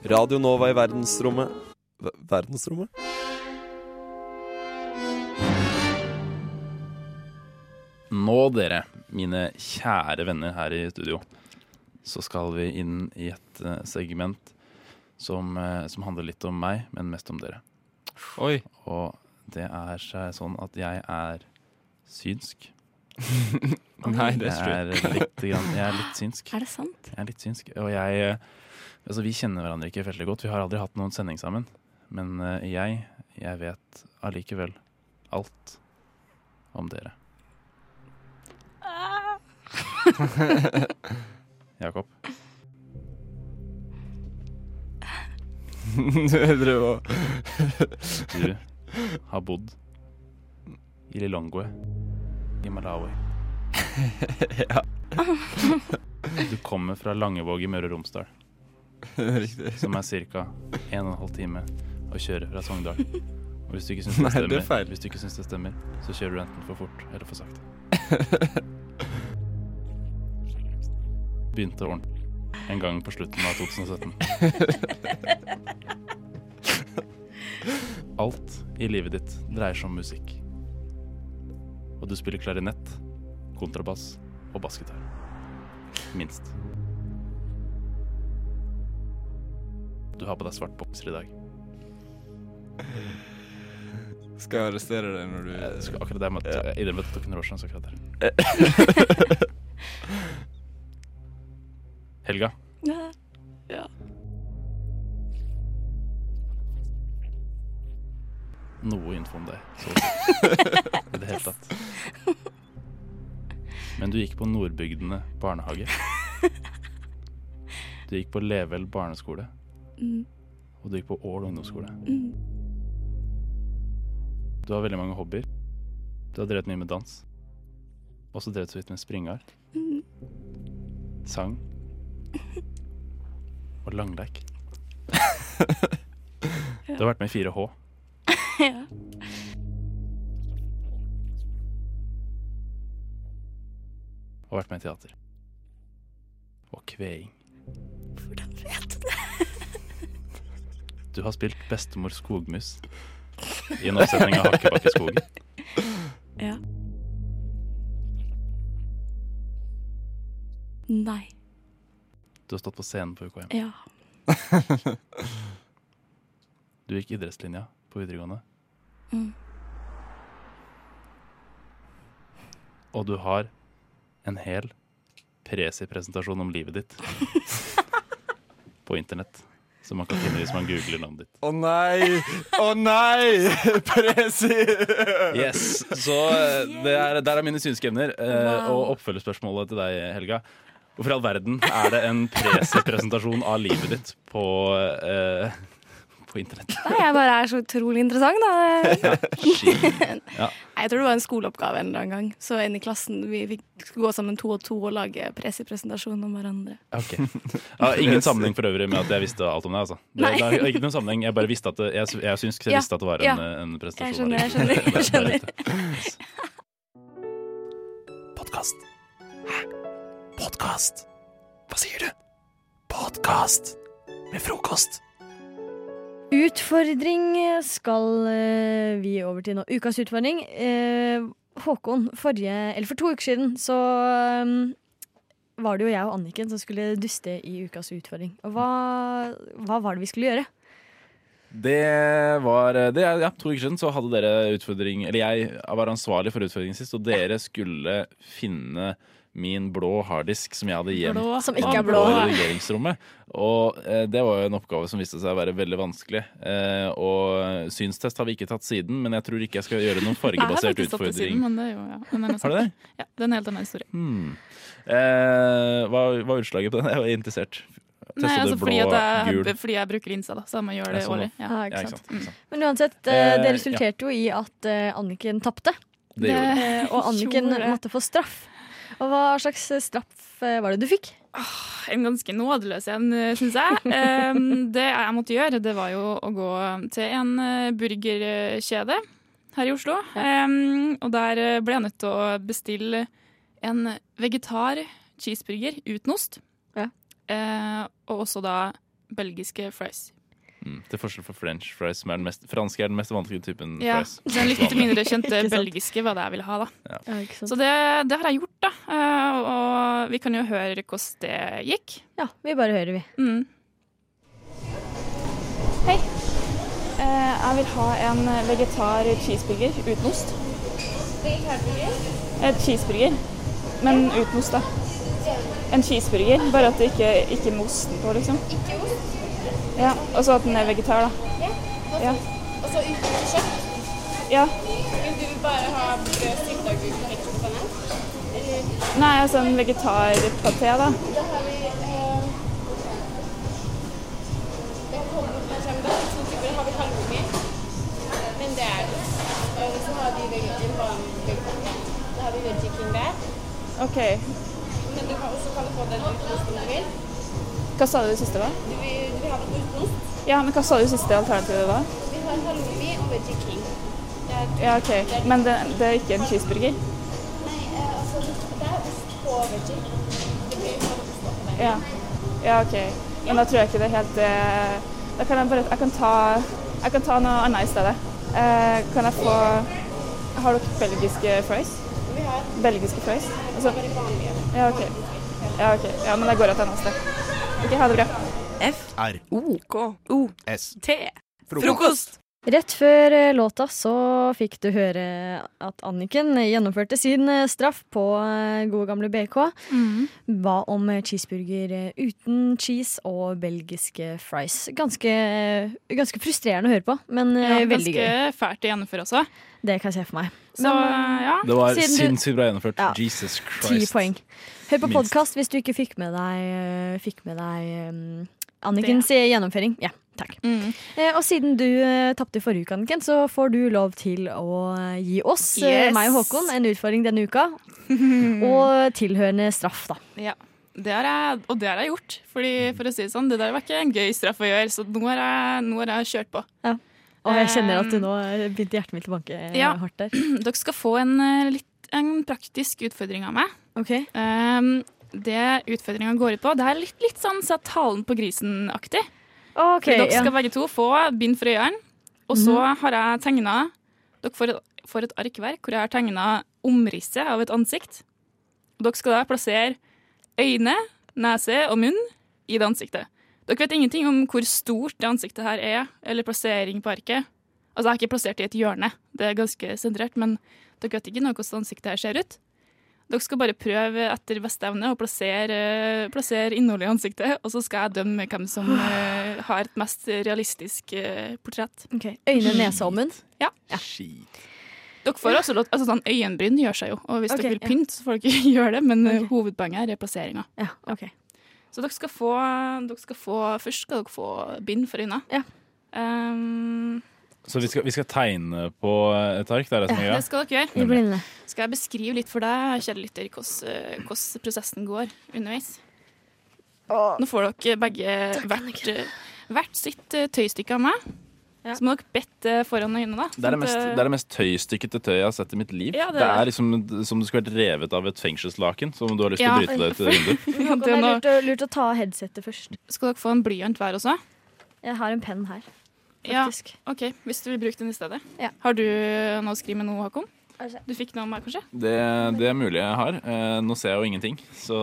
[SPEAKER 8] Radio Nova i verdensrommet v Verdensrommet?
[SPEAKER 11] Nå, dere, mine kjære venner her i studio, så skal vi inn i et eh, segment som, eh, som handler litt om meg, men mest om dere.
[SPEAKER 10] Oi.
[SPEAKER 11] Og det er sånn at jeg er synsk. <laughs>
[SPEAKER 10] Nei, det er
[SPEAKER 11] litt, grann, jeg er litt synsk.
[SPEAKER 12] Er det sant?
[SPEAKER 11] Jeg er litt synsk. Og jeg eh, Altså, vi kjenner hverandre ikke veldig godt. Vi har aldri hatt noen sending sammen. Men jeg, jeg vet allikevel alt om dere. <laughs> <laughs> Jakob, <laughs>
[SPEAKER 10] Du driver
[SPEAKER 11] du har bodd i Lilongwe i Malawi. <laughs>
[SPEAKER 10] Ja.
[SPEAKER 11] Du kommer fra Langevåg i Møre og Romsdal,
[SPEAKER 10] Riktig.
[SPEAKER 11] som er ca. 1 12 time å kjøre fra Sogndal. Og hvis du ikke syns det
[SPEAKER 10] det
[SPEAKER 11] stemmer, så kjører du enten for fort eller for sakte. <laughs> Begynte ordentlig en gang på slutten av 2017. <laughs> Alt i livet ditt dreier seg om musikk. Og du spiller klarinett, kontrabass og bassgitar. Minst. Du har på deg svart bokser i dag.
[SPEAKER 10] Skal jeg arrestere deg når du
[SPEAKER 11] Jeg akkurat det med at Idrett tok en råsjans akkurat der. Helga,
[SPEAKER 12] Ja.
[SPEAKER 11] noe info om deg. Så <laughs> i det hele tatt. Men du gikk på Nordbygdene barnehage. Du gikk på Level barneskole.
[SPEAKER 12] Mm.
[SPEAKER 11] Og du gikk på Ål ungdomsskole.
[SPEAKER 12] Mm.
[SPEAKER 11] Du har veldig mange hobbyer. Du har drevet mye med dans. Også drevet så vidt med springart.
[SPEAKER 12] Mm.
[SPEAKER 11] Sang. Og langleik. <laughs> Du har vært med i 4H. <laughs>
[SPEAKER 12] ja.
[SPEAKER 11] Og vært med i teater. Og kveing.
[SPEAKER 12] Hvordan vet du det? <laughs>
[SPEAKER 11] Du har spilt bestemor Skogmus i en oppsetning av Hakkebakkeskogen.
[SPEAKER 12] Ja. Nei.
[SPEAKER 11] Du har stått på scenen på UKM.
[SPEAKER 12] Ja. <laughs>
[SPEAKER 11] Du gikk idrettslinja på videregående.
[SPEAKER 12] Mm.
[SPEAKER 11] Og du har en hel presi-presentasjon om livet ditt <laughs> på internett. Som man kan finne hvis man googler navnet ditt.
[SPEAKER 10] Å nei! Å nei! Presi!
[SPEAKER 11] Yes, Så eh, det er, der er mine synskevner. Eh,
[SPEAKER 10] Wow.
[SPEAKER 11] Og oppfølgerspørsmålet til deg, Helga. Hvorfor i all verden er det en presi-presentasjon av livet ditt på, eh, på internett?
[SPEAKER 14] Nei, jeg bare er så utrolig interessant, da.
[SPEAKER 11] Ja.
[SPEAKER 14] Nei, Jeg tror det var en skoleoppgave en eller annen gang. Så en i klassen vi fikk skulle gå sammen to og to og lage presepresentasjon om hverandre.
[SPEAKER 11] Ok. Ja, ingen sammenheng for øvrig med at jeg visste alt om deg. altså det, det er ikke noen sammenheng, Jeg bare visste at det, jeg, jeg syns jeg visste at det var en,
[SPEAKER 14] ja.
[SPEAKER 11] en
[SPEAKER 14] Jeg skjønner, jeg skjønner. <laughs> Jeg skjønner.
[SPEAKER 3] Podkast. Hæ? Podkast? Hva sier du? Podkast med frokost.
[SPEAKER 2] Utfordring skal eh, vi over til nå. Ukas utfordring. Eh, Håkon, forrige, eller for to uker siden så eh, var det jo jeg og Anniken som skulle duste i ukas utfordring. Og hva, hva var det vi skulle gjøre?
[SPEAKER 11] Det var det, ja, To uker siden så hadde dere utfordring Eller jeg var ansvarlig for utfordringen sist, og dere skulle finne min blå harddisk som jeg hadde gjemt
[SPEAKER 2] Som ikke er blå.
[SPEAKER 11] på redigeringsrommet. Og eh, det var jo en oppgave som viste seg å være veldig vanskelig. Eh, og synstest har vi ikke tatt siden, men jeg tror ikke jeg skal gjøre noen
[SPEAKER 12] Jeg har
[SPEAKER 11] fargebasert
[SPEAKER 12] faktisk tatt det
[SPEAKER 11] utfordring.
[SPEAKER 12] siden, men det er jo ja,
[SPEAKER 11] Har du det?
[SPEAKER 12] Ja, det er en helt annen historie.
[SPEAKER 11] Hmm. Eh, hva var utslaget på den? <laughs> Jeg var interessert.
[SPEAKER 12] Nei, altså
[SPEAKER 11] blå,
[SPEAKER 12] fordi, at jeg, fordi jeg bruker linsa, da, så jeg må gjøre det
[SPEAKER 11] sånn,
[SPEAKER 12] årlig. Ja.
[SPEAKER 2] Ja, ikke
[SPEAKER 11] ikke
[SPEAKER 2] sant.
[SPEAKER 11] Mm.
[SPEAKER 2] Men uansett, eh,
[SPEAKER 11] Eh,
[SPEAKER 2] det resulterte jo i at eh, Anniken tapte.
[SPEAKER 11] Det det.
[SPEAKER 2] Og <laughs> Anniken måtte få straff. Og hva slags straff eh, var det du fikk?
[SPEAKER 12] En ganske nådeløs en, syns jeg. <laughs> Det jeg måtte gjøre, det var jo å gå til en eh, burgerkjede her i Oslo. Og der eh, ble jeg nødt til å bestille en vegetar cheeseburger uten ost. Ja. og også da belgiske fries.
[SPEAKER 11] Mm, til forskjell fra french fries, som er den mest, franske er den mest vanlige typen
[SPEAKER 12] Ja,
[SPEAKER 11] fries.
[SPEAKER 12] Den litt mindre kjente belgiske var det jeg ville ha, da.
[SPEAKER 11] Ja.
[SPEAKER 2] Ja.
[SPEAKER 12] Så det, det har jeg gjort, da. Eh, og vi kan jo høre hvordan det gikk.
[SPEAKER 2] Ja, vi bare hører, vi.
[SPEAKER 12] Mm. Hei. Eh, jeg vil ha en vegetar cheeseburger uten ost. Et cheeseburger, men uten ost, da. En cheeseburger, bare at det ikke, ikke med osten på, liksom.
[SPEAKER 15] Ikke ost?
[SPEAKER 12] Ja, Og så at den er vegetar, da.
[SPEAKER 15] Ja.
[SPEAKER 12] Ja.
[SPEAKER 15] Og så uten kjøtt?
[SPEAKER 12] ja.
[SPEAKER 15] Men du vil bare ha brød, sylteagurk og hekkepanel?
[SPEAKER 12] Nei, altså en vegetarpaté, da.
[SPEAKER 15] da har vi eh, Det kommer fra Kjemda. To typer har vi halloumi, men det er det. Og så har vi en vanlig vegetar. Da har vi veggie king der.
[SPEAKER 12] OK.
[SPEAKER 15] Men du kan også kalle få den uten om du vil.
[SPEAKER 12] Hva sa du det siste var?
[SPEAKER 15] Du vil, du har ha den uten?
[SPEAKER 12] Ja, men hva sa du det siste alternativet var?
[SPEAKER 15] Vi har halloumi og veggie king. Det
[SPEAKER 12] Ja, OK. Men det, det er ikke en cheeseburger?
[SPEAKER 15] Nei, eh, altså det er ost på veggie. Det blir sånn ost på den.
[SPEAKER 12] Ja. ja, OK. Men da tror jeg ikke det er helt eh, Da kan jeg bare Jeg kan ta, jeg kan ta noe annet i stedet. Eh, kan jeg få Har dere belgiske fries?
[SPEAKER 15] Vi har
[SPEAKER 12] Belgiske fries? Altså, ja, OK. Ja, ok. Ja, men da går jeg til sted. OK, ha det bra.
[SPEAKER 16] F.
[SPEAKER 3] R.
[SPEAKER 16] O. K. O.
[SPEAKER 3] S.
[SPEAKER 16] T.
[SPEAKER 3] Frokost.
[SPEAKER 2] Rett før eh, låta så fikk du høre at Anniken gjennomførte sin eh, straff på eh, gode gamle BK. Ba om cheeseburger uten cheese og belgiske fries. Ganske, ganske frustrerende å høre på, men
[SPEAKER 12] Ja,
[SPEAKER 2] veldig gøy.
[SPEAKER 12] ganske fælt å gjennomføre også.
[SPEAKER 2] Det kan jeg se for meg.
[SPEAKER 12] Så
[SPEAKER 2] Men,
[SPEAKER 12] ja.
[SPEAKER 11] Det var sinnssykt bra gjennomført.
[SPEAKER 2] Ja.
[SPEAKER 11] Jesus
[SPEAKER 2] Ti
[SPEAKER 11] Christ.
[SPEAKER 2] poeng. Hør på podkast hvis du ikke fikk med deg, fikk med deg um, Annikens gjennomføring. Ja, takk.
[SPEAKER 12] Mm.
[SPEAKER 2] Eh, og siden du eh, tapte forrige uke, Anniken, så får du lov til å eh, gi oss, eh, meg og Håkon, en utfordring denne uka. <laughs> og tilhørende straff, da.
[SPEAKER 12] Ja, det jeg, og det har jeg gjort. Fordi, for å si det sånn, det der var ikke en gøy straff å gjøre, så nå har jeg, nå har jeg kjørt på.
[SPEAKER 2] Ja. Og jeg kjenner at
[SPEAKER 12] du
[SPEAKER 2] nå eh, begynte hjertet mitt å banke eh,
[SPEAKER 12] Ja.
[SPEAKER 2] hardt der. <clears throat>
[SPEAKER 12] Dere skal få en, eh, litt, en praktisk utfordring av meg.
[SPEAKER 2] Ok.
[SPEAKER 12] Um, det utfordringa går ut på, det er litt, litt sånn sett halen på grisen-aktig. Okay, dere
[SPEAKER 2] ja.
[SPEAKER 12] skal begge to få bind for øynene, og så
[SPEAKER 2] mm.
[SPEAKER 12] har jeg tegna Dere får et, får et arkverk hvor jeg har tegna omrisset av et ansikt. Dere skal da plassere øyne, nese og munn i det ansiktet. Dere vet ingenting om hvor stort det ansiktet her er, eller plassering på arket. Altså, jeg har ikke plassert det i et hjørne, det er ganske sentrert, men dere vet ikke noe hvordan ansiktet her ser ut. Dere skal bare prøve etter beste evne å plassere, plassere innholdet i ansiktet, og så skal jeg dømme hvem som eh, har et mest realistisk eh, portrett.
[SPEAKER 2] Ok, Øyne, nese og munn?
[SPEAKER 12] Ja. Dere får også lov, altså sånn Øyenbryn gjør seg jo, og hvis
[SPEAKER 2] okay,
[SPEAKER 12] dere vil
[SPEAKER 2] ja.
[SPEAKER 12] pynte, så får dere ikke <laughs> gjøre det, men okay. hovedpoenget her er plasseringa.
[SPEAKER 2] Ja, ok.
[SPEAKER 12] Så dere skal få, dere skal få Først skal dere få bind for øynene.
[SPEAKER 2] Ja.
[SPEAKER 12] Um,
[SPEAKER 11] Så vi skal, vi skal tegne på et ark? Det er det som er
[SPEAKER 12] det skal dere gjøre.
[SPEAKER 11] I blinde.
[SPEAKER 12] Skal jeg beskrive litt for deg, kjære lytter, hvordan eh, hvordan prosessen går underveis? Nå får dere begge hvert, hvert sitt eh, tøystykke av meg. Så må dere bette foran øynene, da.
[SPEAKER 11] Det er det,
[SPEAKER 12] sånn
[SPEAKER 11] mest,
[SPEAKER 12] eh,
[SPEAKER 11] det er det mest tøystykkete tøyet jeg har sett i mitt liv.
[SPEAKER 12] Ja, det
[SPEAKER 11] det,
[SPEAKER 12] er
[SPEAKER 11] liksom som det skulle vært revet av et fengselslaken som du har lyst til
[SPEAKER 12] Ja.
[SPEAKER 11] å bryte deg ut i vinduet. <laughs>
[SPEAKER 2] Det er lurt å, lurt å ta headsetet først.
[SPEAKER 12] Skal dere få en blyant hver også?
[SPEAKER 2] Jeg har en penn her.
[SPEAKER 12] Ja, ok, Hvis du vil bruke den i stedet.
[SPEAKER 2] Ja.
[SPEAKER 12] Har du noe å skrive med noe, Håkon? Du fikk noe av meg, kanskje?
[SPEAKER 11] Det, det er mulig jeg har. Eh, nå ser jeg jo ingenting, så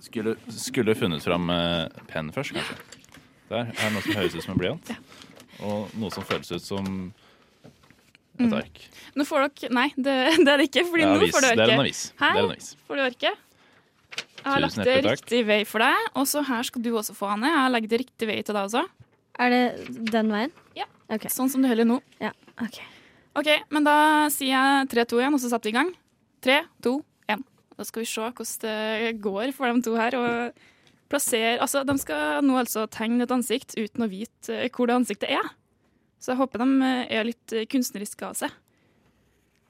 [SPEAKER 11] skulle, skulle funnet fram eh, penn først, kanskje. Der er noe som høres ut som en blyant. Og noe som føles ut som et
[SPEAKER 12] Mm.
[SPEAKER 11] ark.
[SPEAKER 12] Nå får dere Nei, det, <laughs> det er det ikke. Fordi
[SPEAKER 11] Det er
[SPEAKER 12] nå får du
[SPEAKER 11] Det er en avis.
[SPEAKER 12] Her
[SPEAKER 11] er en avis.
[SPEAKER 12] får du orke. Jeg har lagt det riktig vei for deg, og så her skal du også få, Anne. Jeg har lagt det riktig vei til deg også.
[SPEAKER 2] Er det den veien?
[SPEAKER 12] Ja.
[SPEAKER 2] Okay.
[SPEAKER 12] Sånn som du holder nå.
[SPEAKER 2] Ja, ok.
[SPEAKER 12] OK, men da sier jeg 3, 2, 1, og så setter vi i gang. 3, 2, 1. Da skal vi se hvordan det går for de to her. Og plassere Altså, de skal nå altså tegne et ansikt uten å vite eh, hvor det ansiktet er. Så jeg håper de eh, er litt eh, kunstneriske av seg.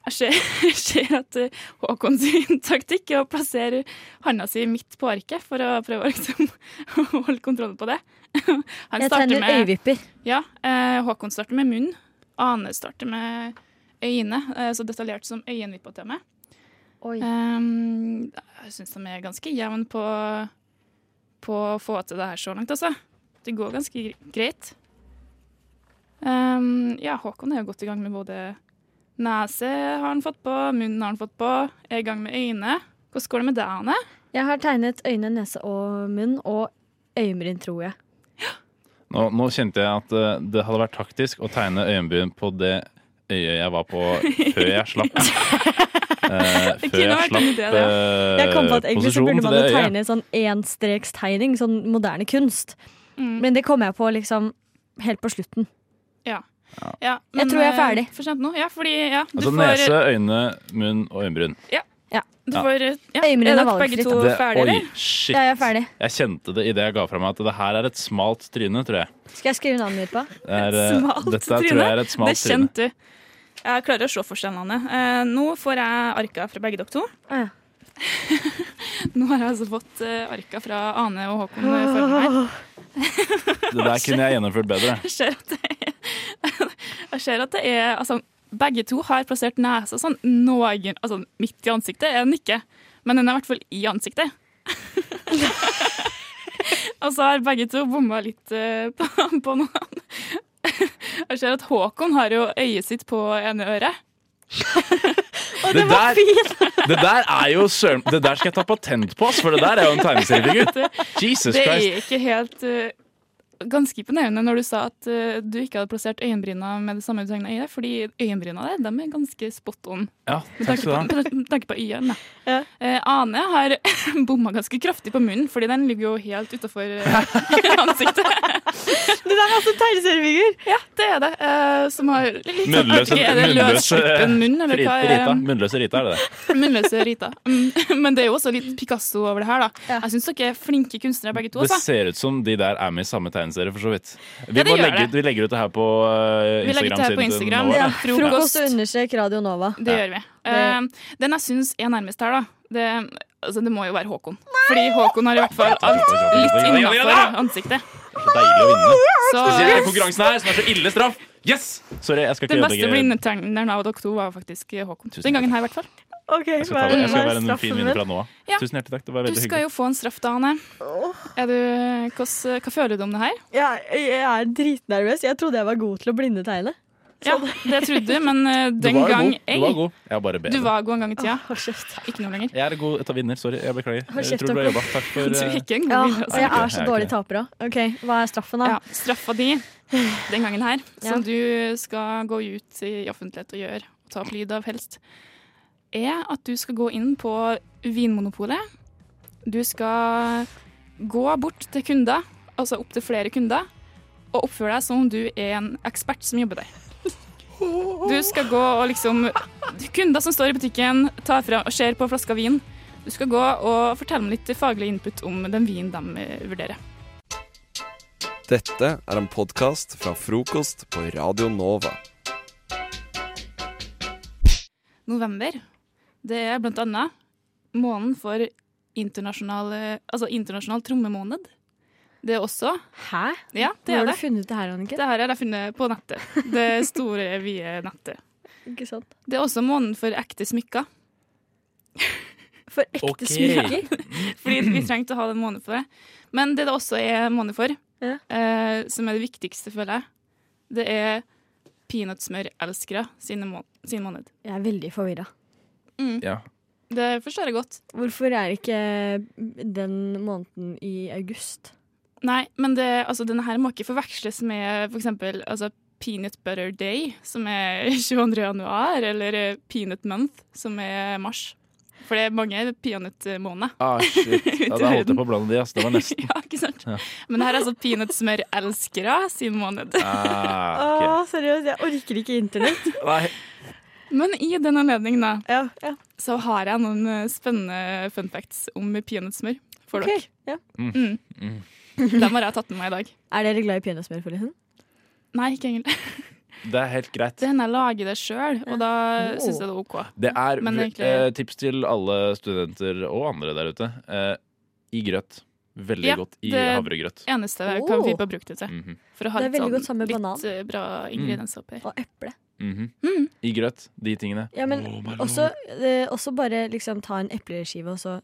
[SPEAKER 12] Jeg ser, <laughs> jeg ser at Håkon sin <laughs> taktikk er å plassere handa si midt på arket for å prøve å liksom, <laughs> holde kontroll på det. <laughs> Han
[SPEAKER 2] Jeg tegner
[SPEAKER 12] med-
[SPEAKER 2] øyevipper.
[SPEAKER 12] Ja, eh, Håkon starter med munn. Ane starter med øyne, eh, så detaljert som øyenvippa til meg. Um, jeg syns de er ganske jevne på, på å få til det her så langt, altså. Det går ganske greit. Um, ja, Håkon er jo godt i gang med både nese har han fått på, munnen har han fått på, er i gang med øyne. Hvordan går det med deg, Ane?
[SPEAKER 2] Jeg har tegnet øyne, nese og munn, og øyenbryn, tror jeg.
[SPEAKER 11] Nå, nå kjente jeg at eh, det hadde vært taktisk å tegne øyenbryn på det øyet jeg var på før jeg slapp. <laughs> Eh,
[SPEAKER 2] Det
[SPEAKER 11] før
[SPEAKER 2] kunne
[SPEAKER 11] jeg
[SPEAKER 2] vært en
[SPEAKER 11] slapp
[SPEAKER 2] idé, det.
[SPEAKER 11] eh,
[SPEAKER 2] Jeg kom på at egentlig så
[SPEAKER 11] posisjonen
[SPEAKER 2] burde
[SPEAKER 11] til
[SPEAKER 2] man jo
[SPEAKER 11] øyet.
[SPEAKER 2] tegne sånn enstrekstegning, sånn moderne kunst.
[SPEAKER 12] Mm.
[SPEAKER 2] Men det kom jeg på liksom helt på slutten.
[SPEAKER 12] Ja. ja
[SPEAKER 2] Jeg tror jeg er
[SPEAKER 12] eh,
[SPEAKER 2] ferdig.
[SPEAKER 12] For sent nå. Ja, fordi ja, du
[SPEAKER 11] Altså
[SPEAKER 12] får
[SPEAKER 11] nese, øyne, munn og øyenbryn.
[SPEAKER 12] Ja. Du får, ja. Er
[SPEAKER 2] er
[SPEAKER 12] dere begge
[SPEAKER 2] valgfritt,
[SPEAKER 12] to
[SPEAKER 11] Det-
[SPEAKER 12] ferdige,
[SPEAKER 11] oi, shit.
[SPEAKER 2] Ja, jeg er ferdig.
[SPEAKER 11] Jeg kjente det idet jeg ga fra meg at det her er et smalt tryne, tror jeg.
[SPEAKER 2] Skal jeg skrive navnet mitt på?
[SPEAKER 11] Det er, eh,
[SPEAKER 12] Smalt
[SPEAKER 11] dette tror jeg er et smalt
[SPEAKER 12] det kjente du. Jeg klarer å se forskjellene. Eh, nå får jeg arka fra begge dere to. <laughs> nå har jeg altså fått eh, arka fra Ane og Håkon eh, foran meg.
[SPEAKER 11] Det der kunne jeg gjennomført bedre. <laughs>
[SPEAKER 12] Jeg ser at det er, <laughs> jeg ser at det er altså, Begge to har plassert nesa sånn noen, altså, midt i ansiktet. Er den ikke, men den er i hvert fall i ansiktet. <laughs> Og så har begge to bomma litt uh, på, <laughs> på noen. Jeg ser at Håkon har jo øyet sitt på ene øret. <laughs>
[SPEAKER 11] Det var fint! det der er jo søren Det der skal jeg ta patent på, for det der er jo en tegneseriefigur. Jesus Christ.
[SPEAKER 12] det er ikke helt eh, Ganske imponerende når du sa at uh, du ikke hadde plassert øyenbryna med det samme du tegna i det, fordi øyenbryna der, de er ganske spot on.
[SPEAKER 11] Ja, takk skal du ha.
[SPEAKER 12] med tanke på øynene. Uh, Ane har <laughs> bomma ganske kraftig på munnen, fordi den ligger jo helt utafor <laughs> ansiktet.
[SPEAKER 2] Det der er altså tegneseriefigur!
[SPEAKER 12] Ja, det er det. Uh, som har litt sånn
[SPEAKER 11] Munnløse,
[SPEAKER 12] Er det løsslippen munn, eller hva
[SPEAKER 11] Rita. Munnløse Rita, er det det?
[SPEAKER 12] Munnløse Rita. Mm, Men det er jo også litt Picasso over det her, da. Jeg syns dere er flinke kunstnere begge to.
[SPEAKER 11] Det
[SPEAKER 12] Altså.
[SPEAKER 11] ser ut som de der er med i samme tegneserie, for så vidt. Vi,
[SPEAKER 12] Ja,
[SPEAKER 11] må legge ut, vi legger ut det her på uh,
[SPEAKER 12] Vi legger ut det her på. Instagram. Ja, frokost.
[SPEAKER 2] Understrek Radio Nova.
[SPEAKER 12] Det gjør vi. Eh, den jeg syns er nærmest her, da, det, altså, det må jo være Håkon. Fordi Håkon har i hvert fall alt litt
[SPEAKER 11] Ja, ja, ja, ja.
[SPEAKER 12] innafor ansiktet.
[SPEAKER 11] Det er så deilig å vinne.
[SPEAKER 12] Så-
[SPEAKER 11] Spesielt i konkurransen her, som er så ille straff. Yes! Sorry, jeg skal ikke
[SPEAKER 12] Den beste blindetegneren av dere to var faktisk Håkon. Den gangen her, i hvert fall.
[SPEAKER 11] Jeg skal, ta jeg skal være en fin vinner fra nå av.
[SPEAKER 12] Ja.
[SPEAKER 11] Tusen hjertelig takk. Det var
[SPEAKER 12] Du skal
[SPEAKER 11] hyggelig.
[SPEAKER 12] jo få en straff, da, Anne. Er du, hva, hva føler du om det her?
[SPEAKER 2] Ja, jeg er dritnervøs. Jeg trodde jeg var god til å blindetegne.
[SPEAKER 12] Ja, det trodde du, men eh,
[SPEAKER 11] Du
[SPEAKER 12] den
[SPEAKER 11] var
[SPEAKER 12] gang
[SPEAKER 11] god. Du var god. Jeg var bare
[SPEAKER 12] Du var god en gang i tida. Ikke noe lenger.
[SPEAKER 11] Jeg er god etter vinner. Sorry, jeg beklager. Jeg tror du har jobba. Takk for
[SPEAKER 12] Du er
[SPEAKER 11] eh,
[SPEAKER 12] ikke en god
[SPEAKER 2] Ja,
[SPEAKER 12] vinner.
[SPEAKER 2] og jeg er så
[SPEAKER 11] Jeg er ikke
[SPEAKER 2] dårlig taper òg. OK, hva er straffen, da?
[SPEAKER 12] Ja, straffa di den gangen her, <laughs>
[SPEAKER 2] Ja.
[SPEAKER 12] som du skal gå ut i offentlighet og gjøre, og ta opp lyd av helst, er at du skal gå inn på Vinmonopolet. Du skal gå bort til kunder, altså opp til flere kunder, og oppføre deg som om du er en ekspert som jobber der. Du skal gå og liksom Kunder som står i butikken, tar fra og ser på flaska vin. Du skal gå og fortelle dem litt faglig input om den vinen de eh, vurderer.
[SPEAKER 8] Dette er en podkast fra frokost på Radio Nova.
[SPEAKER 12] November, det er blant annet måneden for internasjonal, altså internasjonal trommemåned. Det også
[SPEAKER 2] Hæ?
[SPEAKER 12] Ja, det
[SPEAKER 2] Hvor
[SPEAKER 12] er
[SPEAKER 2] har
[SPEAKER 12] det.
[SPEAKER 2] du funnet det her, Anniken?
[SPEAKER 12] Det her er det funnet på nettet. Det store, vide nettet.
[SPEAKER 2] Ikke sant?
[SPEAKER 12] Det er også måneden for ekte smykker.
[SPEAKER 2] For ekte
[SPEAKER 12] okay.
[SPEAKER 2] smykker? <laughs>
[SPEAKER 12] Fordi vi trengte å ha den måneden for det. Men det det også er måned for, eh, som er det viktigste, føler jeg, det er peanøttsmørelskere sin, må sin måned.
[SPEAKER 2] Jeg er veldig forvirra.
[SPEAKER 12] Mm.
[SPEAKER 11] Ja.
[SPEAKER 12] Det forstår jeg godt.
[SPEAKER 2] Hvorfor er ikke den måneden i august?
[SPEAKER 12] Nei, men det, altså, denne her må ikke forveksles med for eksempel altså, Peanut Butter Day, som er <laughs> 22. januar, eller eh, Peanut Month, som er mars. For det er mange peanøttmåneder.
[SPEAKER 11] Ah, shit. <laughs> Ja, da holdt jeg på å blande de, ass. Det var nesten. <laughs>
[SPEAKER 12] Ja, ikke sant?
[SPEAKER 11] Ja.
[SPEAKER 12] Men det her er altså peanøttsmørelskere sin måned.
[SPEAKER 11] Ah, okay.
[SPEAKER 2] ah, seriøst, jeg orker ikke internett.
[SPEAKER 11] Nei.
[SPEAKER 12] Men i den anledning, da, så har jeg noen eh, spennende fun facts om peanøttsmør for
[SPEAKER 2] Ok,
[SPEAKER 12] dere.
[SPEAKER 2] ja.
[SPEAKER 12] Mm.
[SPEAKER 11] Mm. <laughs>
[SPEAKER 12] Dem har jeg tatt med meg i dag.
[SPEAKER 2] Er dere glad i peanøttsmør, forresten?
[SPEAKER 12] Nei, ikke egentlig. <laughs>
[SPEAKER 11] Det er helt greit.
[SPEAKER 12] Det hender jeg lager det sjøl, og da
[SPEAKER 2] Oh.
[SPEAKER 12] syns jeg det er OK.
[SPEAKER 11] Det er
[SPEAKER 12] Men egentlig-
[SPEAKER 11] eh, tips til alle studenter og andre der ute. Eh, I grøt. Veldig
[SPEAKER 12] Ja,
[SPEAKER 11] godt i
[SPEAKER 12] det
[SPEAKER 11] havregrøt.
[SPEAKER 12] Eneste jeg kan
[SPEAKER 2] Oh.
[SPEAKER 12] finne bruke det til.
[SPEAKER 11] Mhm.
[SPEAKER 12] For å ha
[SPEAKER 2] Det er
[SPEAKER 12] litt, sånn,
[SPEAKER 2] godt sammen med
[SPEAKER 12] litt eh, bra ingredienser oppi.
[SPEAKER 2] Og eple.
[SPEAKER 11] Mhm.
[SPEAKER 12] Mm.
[SPEAKER 11] I grøt. De tingene.
[SPEAKER 2] Ja, men
[SPEAKER 11] Oh
[SPEAKER 2] også, eh, også bare liksom ta en epleskive og så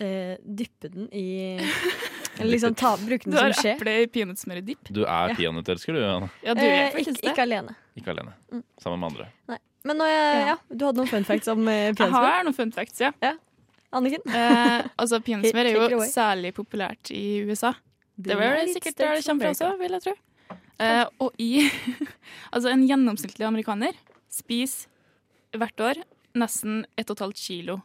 [SPEAKER 2] eh, dyppe den i <laughs> liksom ta, bruke den
[SPEAKER 12] Du har
[SPEAKER 2] som i
[SPEAKER 12] eple i peanøttsmørdipp.
[SPEAKER 11] Du er
[SPEAKER 2] Ja.
[SPEAKER 11] peanøttelsker, du, Anne.
[SPEAKER 12] Ja, du
[SPEAKER 2] Eh,
[SPEAKER 12] er faktisk
[SPEAKER 2] ikke,
[SPEAKER 12] det.
[SPEAKER 2] ikke alene.
[SPEAKER 11] Ikke alene.
[SPEAKER 2] Mm.
[SPEAKER 11] Sammen med andre.
[SPEAKER 2] Nei. Men nå, jeg, ja. du hadde noen fun facts om peanøttsmør?
[SPEAKER 12] Jeg har noen fun facts, ja.
[SPEAKER 2] Anniken?
[SPEAKER 12] Eh, altså, Peanøttsmør er jo særlig populært i USA. Det var vel sikkert der det kommer fra også, vil jeg tro. Eh, og i <laughs> Altså, en gjennomsnittlig amerikaner spiser hvert år nesten 1,5 kilo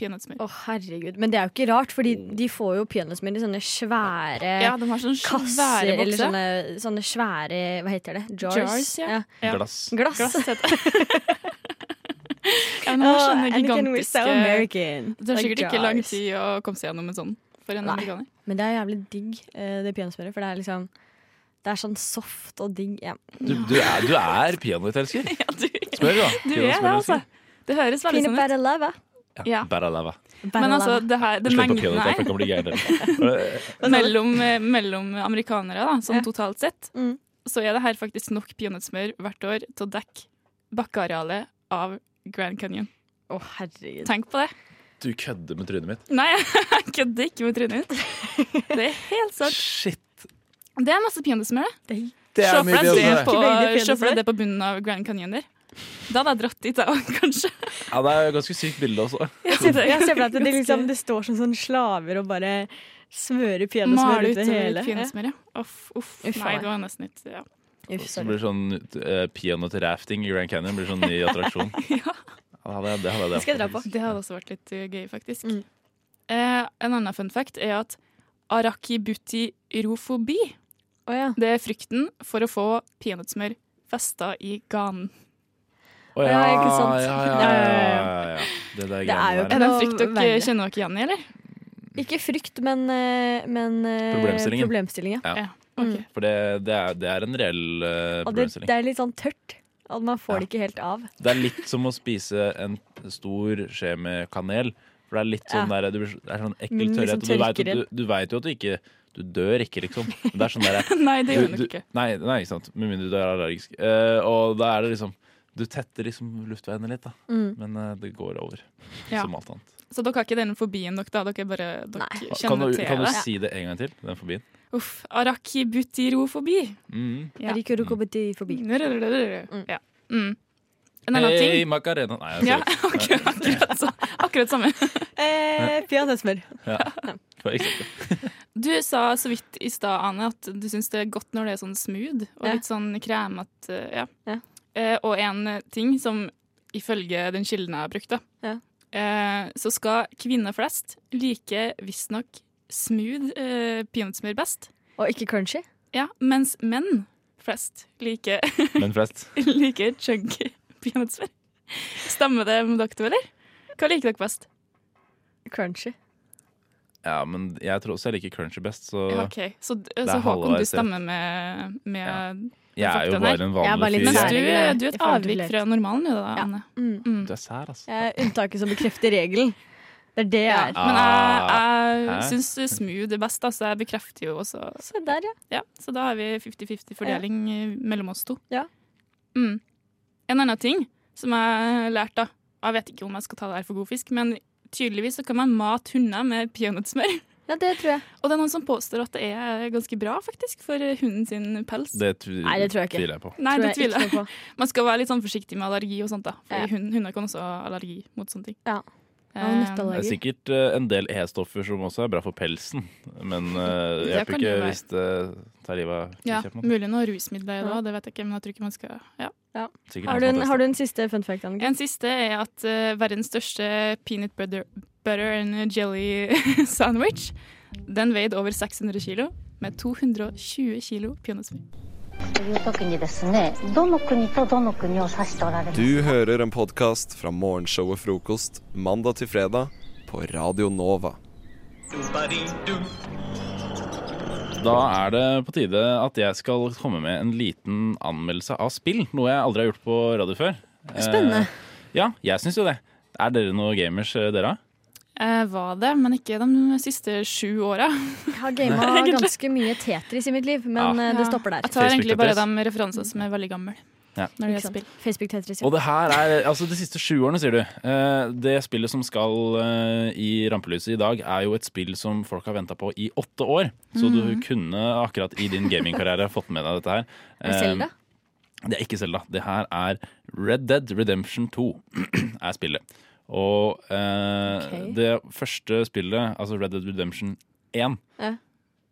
[SPEAKER 12] peanøttsmør.
[SPEAKER 2] Å, herregud. Men det er jo ikke rart, fordi de får jo peanøttsmør i sånne svære
[SPEAKER 12] Ja, de har sånne
[SPEAKER 2] kasser.
[SPEAKER 12] svære
[SPEAKER 2] Eller
[SPEAKER 12] bokser.
[SPEAKER 2] sånne, sånne svære Hva heter det? Jars?
[SPEAKER 12] Jars, ja. Ja.
[SPEAKER 11] Glass.
[SPEAKER 2] Glass.
[SPEAKER 12] Glass heter det. <laughs> ja, men de har sånne
[SPEAKER 2] so
[SPEAKER 12] gigantiske
[SPEAKER 2] American.
[SPEAKER 12] Det tar
[SPEAKER 2] Like
[SPEAKER 12] sikkert ikke lang tid å komme seg gjennom en sånn for en
[SPEAKER 2] Nei.
[SPEAKER 12] amerikaner.
[SPEAKER 2] Men det er jævlig digg, eh, det peanøttsmøret. For det er liksom Det er sånn soft og digg. Ja.
[SPEAKER 11] Du, du er, du er peanøttelsker. <laughs> Smør, da.
[SPEAKER 12] Du er det, altså. Det høres veldig
[SPEAKER 2] Peanut
[SPEAKER 12] sånn ut.
[SPEAKER 2] butter lava.
[SPEAKER 12] Ja.
[SPEAKER 11] Bæra lava.
[SPEAKER 12] Men altså, det her, det her <laughs> mellom, eh, mellom amerikanere, da, sånn totalt sett,
[SPEAKER 2] Mm.
[SPEAKER 12] så er det her faktisk nok peanøttsmør hvert år til å dekke bakkearealet av Grand Canyon.
[SPEAKER 2] Å, herregud.
[SPEAKER 12] Tenk på det.
[SPEAKER 11] Du kødder med trynet mitt.
[SPEAKER 12] Nei, <laughs> jeg kødder ikke med trynet mitt. Det er helt sant.
[SPEAKER 11] Shit.
[SPEAKER 12] Det er masse peanøttsmør, det.
[SPEAKER 11] Det
[SPEAKER 12] det Se for deg det på bunnen av Grand Canyon der. Da hadde jeg dratt dit, jeg òg, kanskje.
[SPEAKER 11] Ja, det er et ganske sykt bilde også.
[SPEAKER 2] Jeg ser jeg ser for at det, liksom, det står som sånne slaver og bare smører peanøttsmør ut
[SPEAKER 12] det
[SPEAKER 2] hele.
[SPEAKER 12] peanøttsmør, ja. Uff, uff.
[SPEAKER 2] Uff,
[SPEAKER 12] Nei, det var nesten litt ja.
[SPEAKER 2] Uff,
[SPEAKER 11] Så blir det sånn uh, peanøttrafting i Grand Canyon. Blir sånn ny <laughs> attraksjon.
[SPEAKER 12] ja.
[SPEAKER 11] Ja, det, det hadde jeg
[SPEAKER 2] Det skal jeg dra på.
[SPEAKER 12] Det hadde også vært litt uh, gøy, faktisk.
[SPEAKER 2] Mm.
[SPEAKER 12] Eh, en annen fun fact er at arakibutyrofobi
[SPEAKER 2] oh, ja.
[SPEAKER 12] Det er frykten for å få peanøttsmør festa i ganen.
[SPEAKER 11] Å ja,
[SPEAKER 2] Ja, ikke sant?
[SPEAKER 11] ja, ja,
[SPEAKER 2] Ja,
[SPEAKER 11] ja. Det der
[SPEAKER 2] Det er jo
[SPEAKER 12] ikke en
[SPEAKER 2] Noe
[SPEAKER 12] frykt dere kjenner dere igjen i, eller?
[SPEAKER 2] Ikke frykt, men, eh, men
[SPEAKER 11] Problemstillingen.
[SPEAKER 2] Problemstillingen. ja. Mm.
[SPEAKER 11] For det, det, er, det er en reell uh,
[SPEAKER 2] Og det,
[SPEAKER 11] problemstilling.
[SPEAKER 2] det er litt sånn tørt. At man får det ikke helt av.
[SPEAKER 11] Det er litt som å spise en stor skje med kanel. For det er litt sånn
[SPEAKER 2] Ja.
[SPEAKER 11] der, det er sånn ekkel
[SPEAKER 2] Mm,
[SPEAKER 11] tørrhet.
[SPEAKER 2] liksom
[SPEAKER 11] og du vet, jo- du, du vet jo at du ikke Du dør ikke, liksom. Det er sånn der, <laughs>
[SPEAKER 12] Nei, det gjør
[SPEAKER 11] du-
[SPEAKER 12] du
[SPEAKER 11] du-
[SPEAKER 12] ikke.
[SPEAKER 11] Nei, nei, ikke sant. Med mindre du er allergisk. Uh, og da er det liksom Du tetter liksom luftveiene litt, da.
[SPEAKER 2] Mm.
[SPEAKER 11] Men uh, det går over.
[SPEAKER 12] Ja.
[SPEAKER 11] Som alt annet.
[SPEAKER 12] Så dere har ikke den fobien dere, da? Dere bare dere
[SPEAKER 11] Kan
[SPEAKER 12] kjenner
[SPEAKER 11] du,
[SPEAKER 12] til
[SPEAKER 11] kan du
[SPEAKER 12] det?
[SPEAKER 11] si det en gang til? Den fobien?
[SPEAKER 12] Uff. Arachibutirofobi.
[SPEAKER 11] Mm.
[SPEAKER 12] Ja.
[SPEAKER 2] Mm.
[SPEAKER 12] Ja. Mm. En annen
[SPEAKER 11] hey,
[SPEAKER 12] ting
[SPEAKER 11] Macarena. Nei, jeg
[SPEAKER 12] ja,
[SPEAKER 11] ser
[SPEAKER 12] akkurat, <laughs> akkurat, så, akkurat samme. <laughs>
[SPEAKER 2] Eh, Peanøttsmør.
[SPEAKER 11] Ja. <laughs>
[SPEAKER 12] Du sa så vidt i stad, Ane, at du syns det er godt når det er sånn smooth og litt sånn kremete. Ja.
[SPEAKER 2] Ja.
[SPEAKER 12] Eh, og en ting som ifølge den kilden jeg har brukt, da,
[SPEAKER 2] Ja.
[SPEAKER 12] eh, så skal kvinner flest like visstnok smooth eh, peanøttsmør best.
[SPEAKER 2] Og ikke crunchy?
[SPEAKER 12] Ja, mens menn flest liker <laughs>
[SPEAKER 11] Menn flest.
[SPEAKER 12] like chunky peanøttsmør. Stemmer det med dere to, eller? Hva liker dere best?
[SPEAKER 2] Crunchy.
[SPEAKER 11] Ja, men jeg tror også jeg liker crunchy best, så
[SPEAKER 12] Ja, ok. Så, så Håkon, du stemmer med, med
[SPEAKER 11] Jeg er jo bare en vanlig fyr.
[SPEAKER 12] Mens du, du er et avvik fra normalen, du da, Anne. Mm.
[SPEAKER 11] Du er sær, altså.
[SPEAKER 2] Jeg er unntaket som bekrefter regelen. Det er det jeg er.
[SPEAKER 12] Men jeg, jeg syns smooth er best, altså. Jeg bekrefter jo også
[SPEAKER 2] Se der, ja.
[SPEAKER 12] Så da har vi 50-50 fordeling ja. mellom oss to.
[SPEAKER 2] Ja.
[SPEAKER 12] Mm. En annen ting som jeg lærte, da. Jeg vet ikke om jeg skal ta det her for god fisk, men tydeligvis så kan man mate hunder med peanøttsmør. <laughs>
[SPEAKER 2] Ja, det tror jeg.
[SPEAKER 12] Og det er noen som påstår at det er ganske bra faktisk for hunden sin pels.
[SPEAKER 11] Det
[SPEAKER 2] Nei, det tror jeg ikke.
[SPEAKER 11] tviler jeg på.
[SPEAKER 12] Nei,
[SPEAKER 2] Tror
[SPEAKER 12] det
[SPEAKER 2] jeg
[SPEAKER 12] tviler
[SPEAKER 2] ikke
[SPEAKER 12] jeg
[SPEAKER 2] noe <laughs>
[SPEAKER 12] Man skal være litt sånn forsiktig med allergi og sånt, da. For
[SPEAKER 2] Ja.
[SPEAKER 12] hund, hunder kan også ha allergi mot sånne ting.
[SPEAKER 2] Ja.
[SPEAKER 12] Eh,
[SPEAKER 11] Det er sikkert eh, en del E-stoffer som også er bra for pelsen, men uh, det
[SPEAKER 12] Det
[SPEAKER 11] hjelper
[SPEAKER 12] kan det
[SPEAKER 11] ikke
[SPEAKER 12] være.
[SPEAKER 11] hvis det tar livet av
[SPEAKER 12] Ja,
[SPEAKER 11] på
[SPEAKER 12] mulig noe rusmidler i det òg, det vet jeg ikke, men jeg tror ikke man skal Ja.
[SPEAKER 11] Sikkert
[SPEAKER 2] Har du,
[SPEAKER 11] som
[SPEAKER 2] en,
[SPEAKER 11] har
[SPEAKER 2] har du en siste fun fact, Anniken?
[SPEAKER 12] En siste er at eh, verdens største peanut butter, butter and jelly <laughs> sandwich. Den veide over 600 kilo, med 220 kilo peanøttsmør.
[SPEAKER 8] Du hører en podkast fra morgenshow og frokost mandag til fredag på Radio Nova.
[SPEAKER 11] Da er det på tide at jeg skal komme med en liten anmeldelse av spill. Noe jeg aldri har gjort på radio før.
[SPEAKER 2] Spennende.
[SPEAKER 11] Eh, ja, jeg syns jo det. Er dere noen gamers, eh, dere?
[SPEAKER 12] Jeg var det, men ikke de siste sju åra.
[SPEAKER 2] Jeg har gama <laughs> ganske mye Tetris i mitt liv, men
[SPEAKER 11] Ja.
[SPEAKER 2] eh, det stopper der.
[SPEAKER 12] Jeg tar egentlig bare de referansene som er veldig gamle.
[SPEAKER 11] Ja.
[SPEAKER 12] Når det spill.
[SPEAKER 2] Facebook-Tetris, ja.
[SPEAKER 11] Og det her er altså de siste sju årene, sier du. Eh, det spillet som skal eh, i rampelyset i dag, er jo et spill som folk har venta på i åtte år. Så du
[SPEAKER 2] Mhm.
[SPEAKER 11] kunne akkurat i din gamingkarriere fått med deg dette her.
[SPEAKER 2] Er det Zelda?
[SPEAKER 11] Eh, Det er ikke Selda. Det her er Red Dead Redemption 2 <clears throat> er spillet. Og eh,
[SPEAKER 2] okay.
[SPEAKER 11] det første spillet, altså Red Dead Redemption 1
[SPEAKER 2] Ja.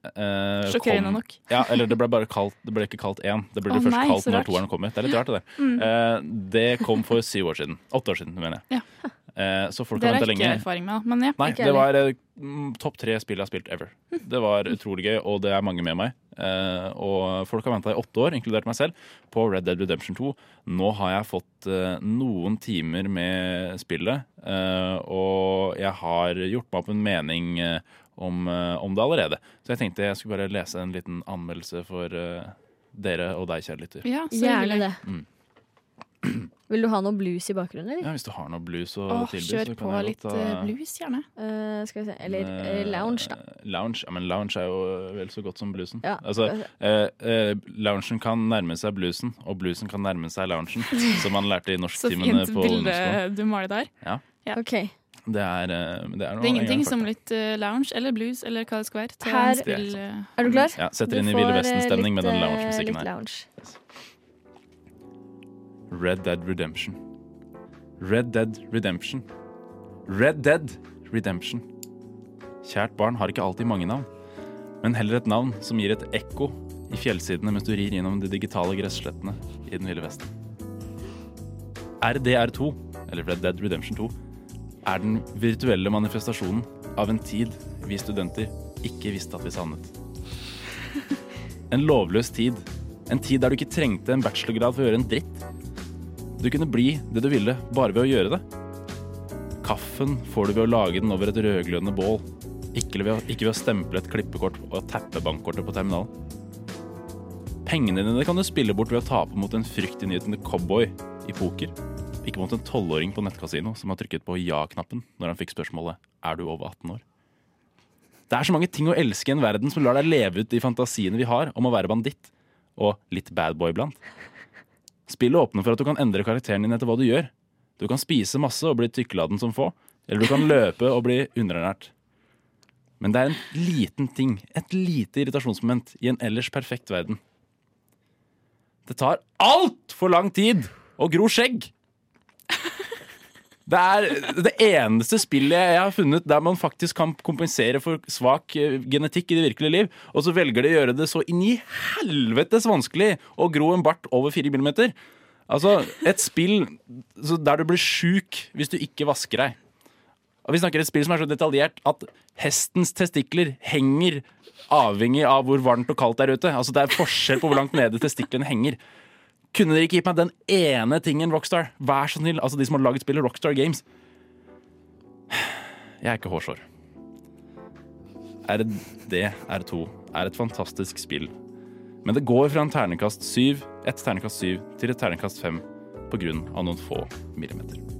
[SPEAKER 11] eh,
[SPEAKER 12] Sjokkerende nok.
[SPEAKER 11] Ja, eller det ble bare kalt Det ble ikke kalt én. Det ble
[SPEAKER 12] det
[SPEAKER 11] først
[SPEAKER 12] nei,
[SPEAKER 11] kalt når toeren kom ut. Det er litt rart, det der.
[SPEAKER 12] Mm.
[SPEAKER 11] Eh, det kom for syv år siden. Åtte år siden, mener jeg.
[SPEAKER 12] Ja.
[SPEAKER 11] Eh, så folk
[SPEAKER 12] Det
[SPEAKER 11] har
[SPEAKER 12] har jeg ikke
[SPEAKER 11] lenge.
[SPEAKER 12] erfaring med, men ja.
[SPEAKER 11] Nei,
[SPEAKER 12] ikke
[SPEAKER 11] det var eh, mm, topp tre spill jeg har spilt ever. Det var utrolig gøy, og det er mange med meg. Eh, og folk har venta i åtte år, inkludert meg selv, på Red Dead Redemption 2. Nå har jeg fått eh, noen timer med spillet, eh, og jeg har gjort meg opp en mening eh, om, eh, om det allerede. Så jeg tenkte jeg skulle bare lese en liten anmeldelse for eh, dere og deg, kjære lytter.
[SPEAKER 12] Ja, så
[SPEAKER 2] Gjerne det.
[SPEAKER 11] Mm.
[SPEAKER 2] Vil du ha noe blues i bakgrunnen, eller?
[SPEAKER 11] Ja, Hvis du har noe blues å
[SPEAKER 12] Åh,
[SPEAKER 11] tilby,
[SPEAKER 12] kjør på
[SPEAKER 11] jeg
[SPEAKER 12] litt
[SPEAKER 11] godt ta
[SPEAKER 12] eh, blues, gjerne.
[SPEAKER 2] Uh, skal vi se Eller uh, lounge, da.
[SPEAKER 11] Lounge, ja, men lounge er jo vel så godt som bluesen.
[SPEAKER 2] Ja.
[SPEAKER 11] Altså, eh, eh, loungen kan nærme seg bluesen, og bluesen kan nærme seg loungen, <laughs> som man lærte i
[SPEAKER 12] Så
[SPEAKER 11] norsktimene
[SPEAKER 12] fint
[SPEAKER 11] på
[SPEAKER 12] bilde
[SPEAKER 11] ungdomsskolen.
[SPEAKER 12] du maler der.
[SPEAKER 11] Ja.
[SPEAKER 12] Ja.
[SPEAKER 2] OK.
[SPEAKER 11] Det er, eh, det er noe
[SPEAKER 12] Det er ingenting som litt eh, lounge eller blues eller hva det skal være. til
[SPEAKER 2] Her-
[SPEAKER 12] eh,
[SPEAKER 2] Er du klar?
[SPEAKER 11] Ja, setter
[SPEAKER 2] Du
[SPEAKER 11] inn i Ville
[SPEAKER 2] eh,
[SPEAKER 11] Vesten-stemning med den
[SPEAKER 2] eh,
[SPEAKER 11] lounge-musikken her.
[SPEAKER 2] lounge.
[SPEAKER 11] Red Dead Redemption. Red Dead Redemption. Red Dead Redemption. Kjært barn har ikke alltid mange navn, men heller et navn som gir et ekko i fjellsidene mens du rir gjennom de digitale gresslettene i den ville vesten. RDR2, eller Red Dead Redemption 2, er den virtuelle manifestasjonen av en tid vi studenter ikke visste at vi savnet. En lovløs tid. En tid der du ikke trengte en bachelorgrad for å gjøre en dritt. Du kunne bli det du ville bare ved å gjøre det. Kaffen får du ved å lage den over et rødglødende bål, ikke ved, å, ikke ved å stemple et klippekort og tappe bankkortet på terminalen. Pengene dine kan du spille bort ved å tape mot en fryktinngytende cowboy i poker, ikke mot en tolvåring på nettkasino som har trykket på ja-knappen når han fikk spørsmålet er du over 18 år. Det er så mange ting å elske i en verden som lar deg leve ut de fantasiene vi har om å være banditt, og litt bad boy iblant. Spillet åpner for at du kan endre karakteren din etter hva du gjør. Du kan spise masse og bli tykkeladen som få, eller du kan løpe og bli underernært. Men det er en liten ting, et lite irritasjonsmoment, i en ellers perfekt verden. Det tar altfor lang tid å gro skjegg! Det er det eneste spillet jeg har funnet der man faktisk kan kompensere for svak eh, genetikk i det virkelige liv, og så velger de å gjøre det så inn i helvetes vanskelig å gro en bart over fire millimeter. Altså, et spill der du blir sjuk hvis du ikke vasker deg. Og Vi snakker et spill som er så detaljert at hestens testikler henger avhengig av hvor varmt og kaldt det er ute. Altså Det er forskjell på hvor langt nede testiklene henger. Kunne dere ikke gitt meg den ene tingen Rockstar? Vær så snill. Altså de som har laget spillet Rockstar Games. <sighs> Jeg er ikke hårsår.
[SPEAKER 17] RDR2 er et fantastisk spill. Men det går fra en ternekast 7, et ternekast 7 til et ternekast 5 på grunn av noen få millimeter.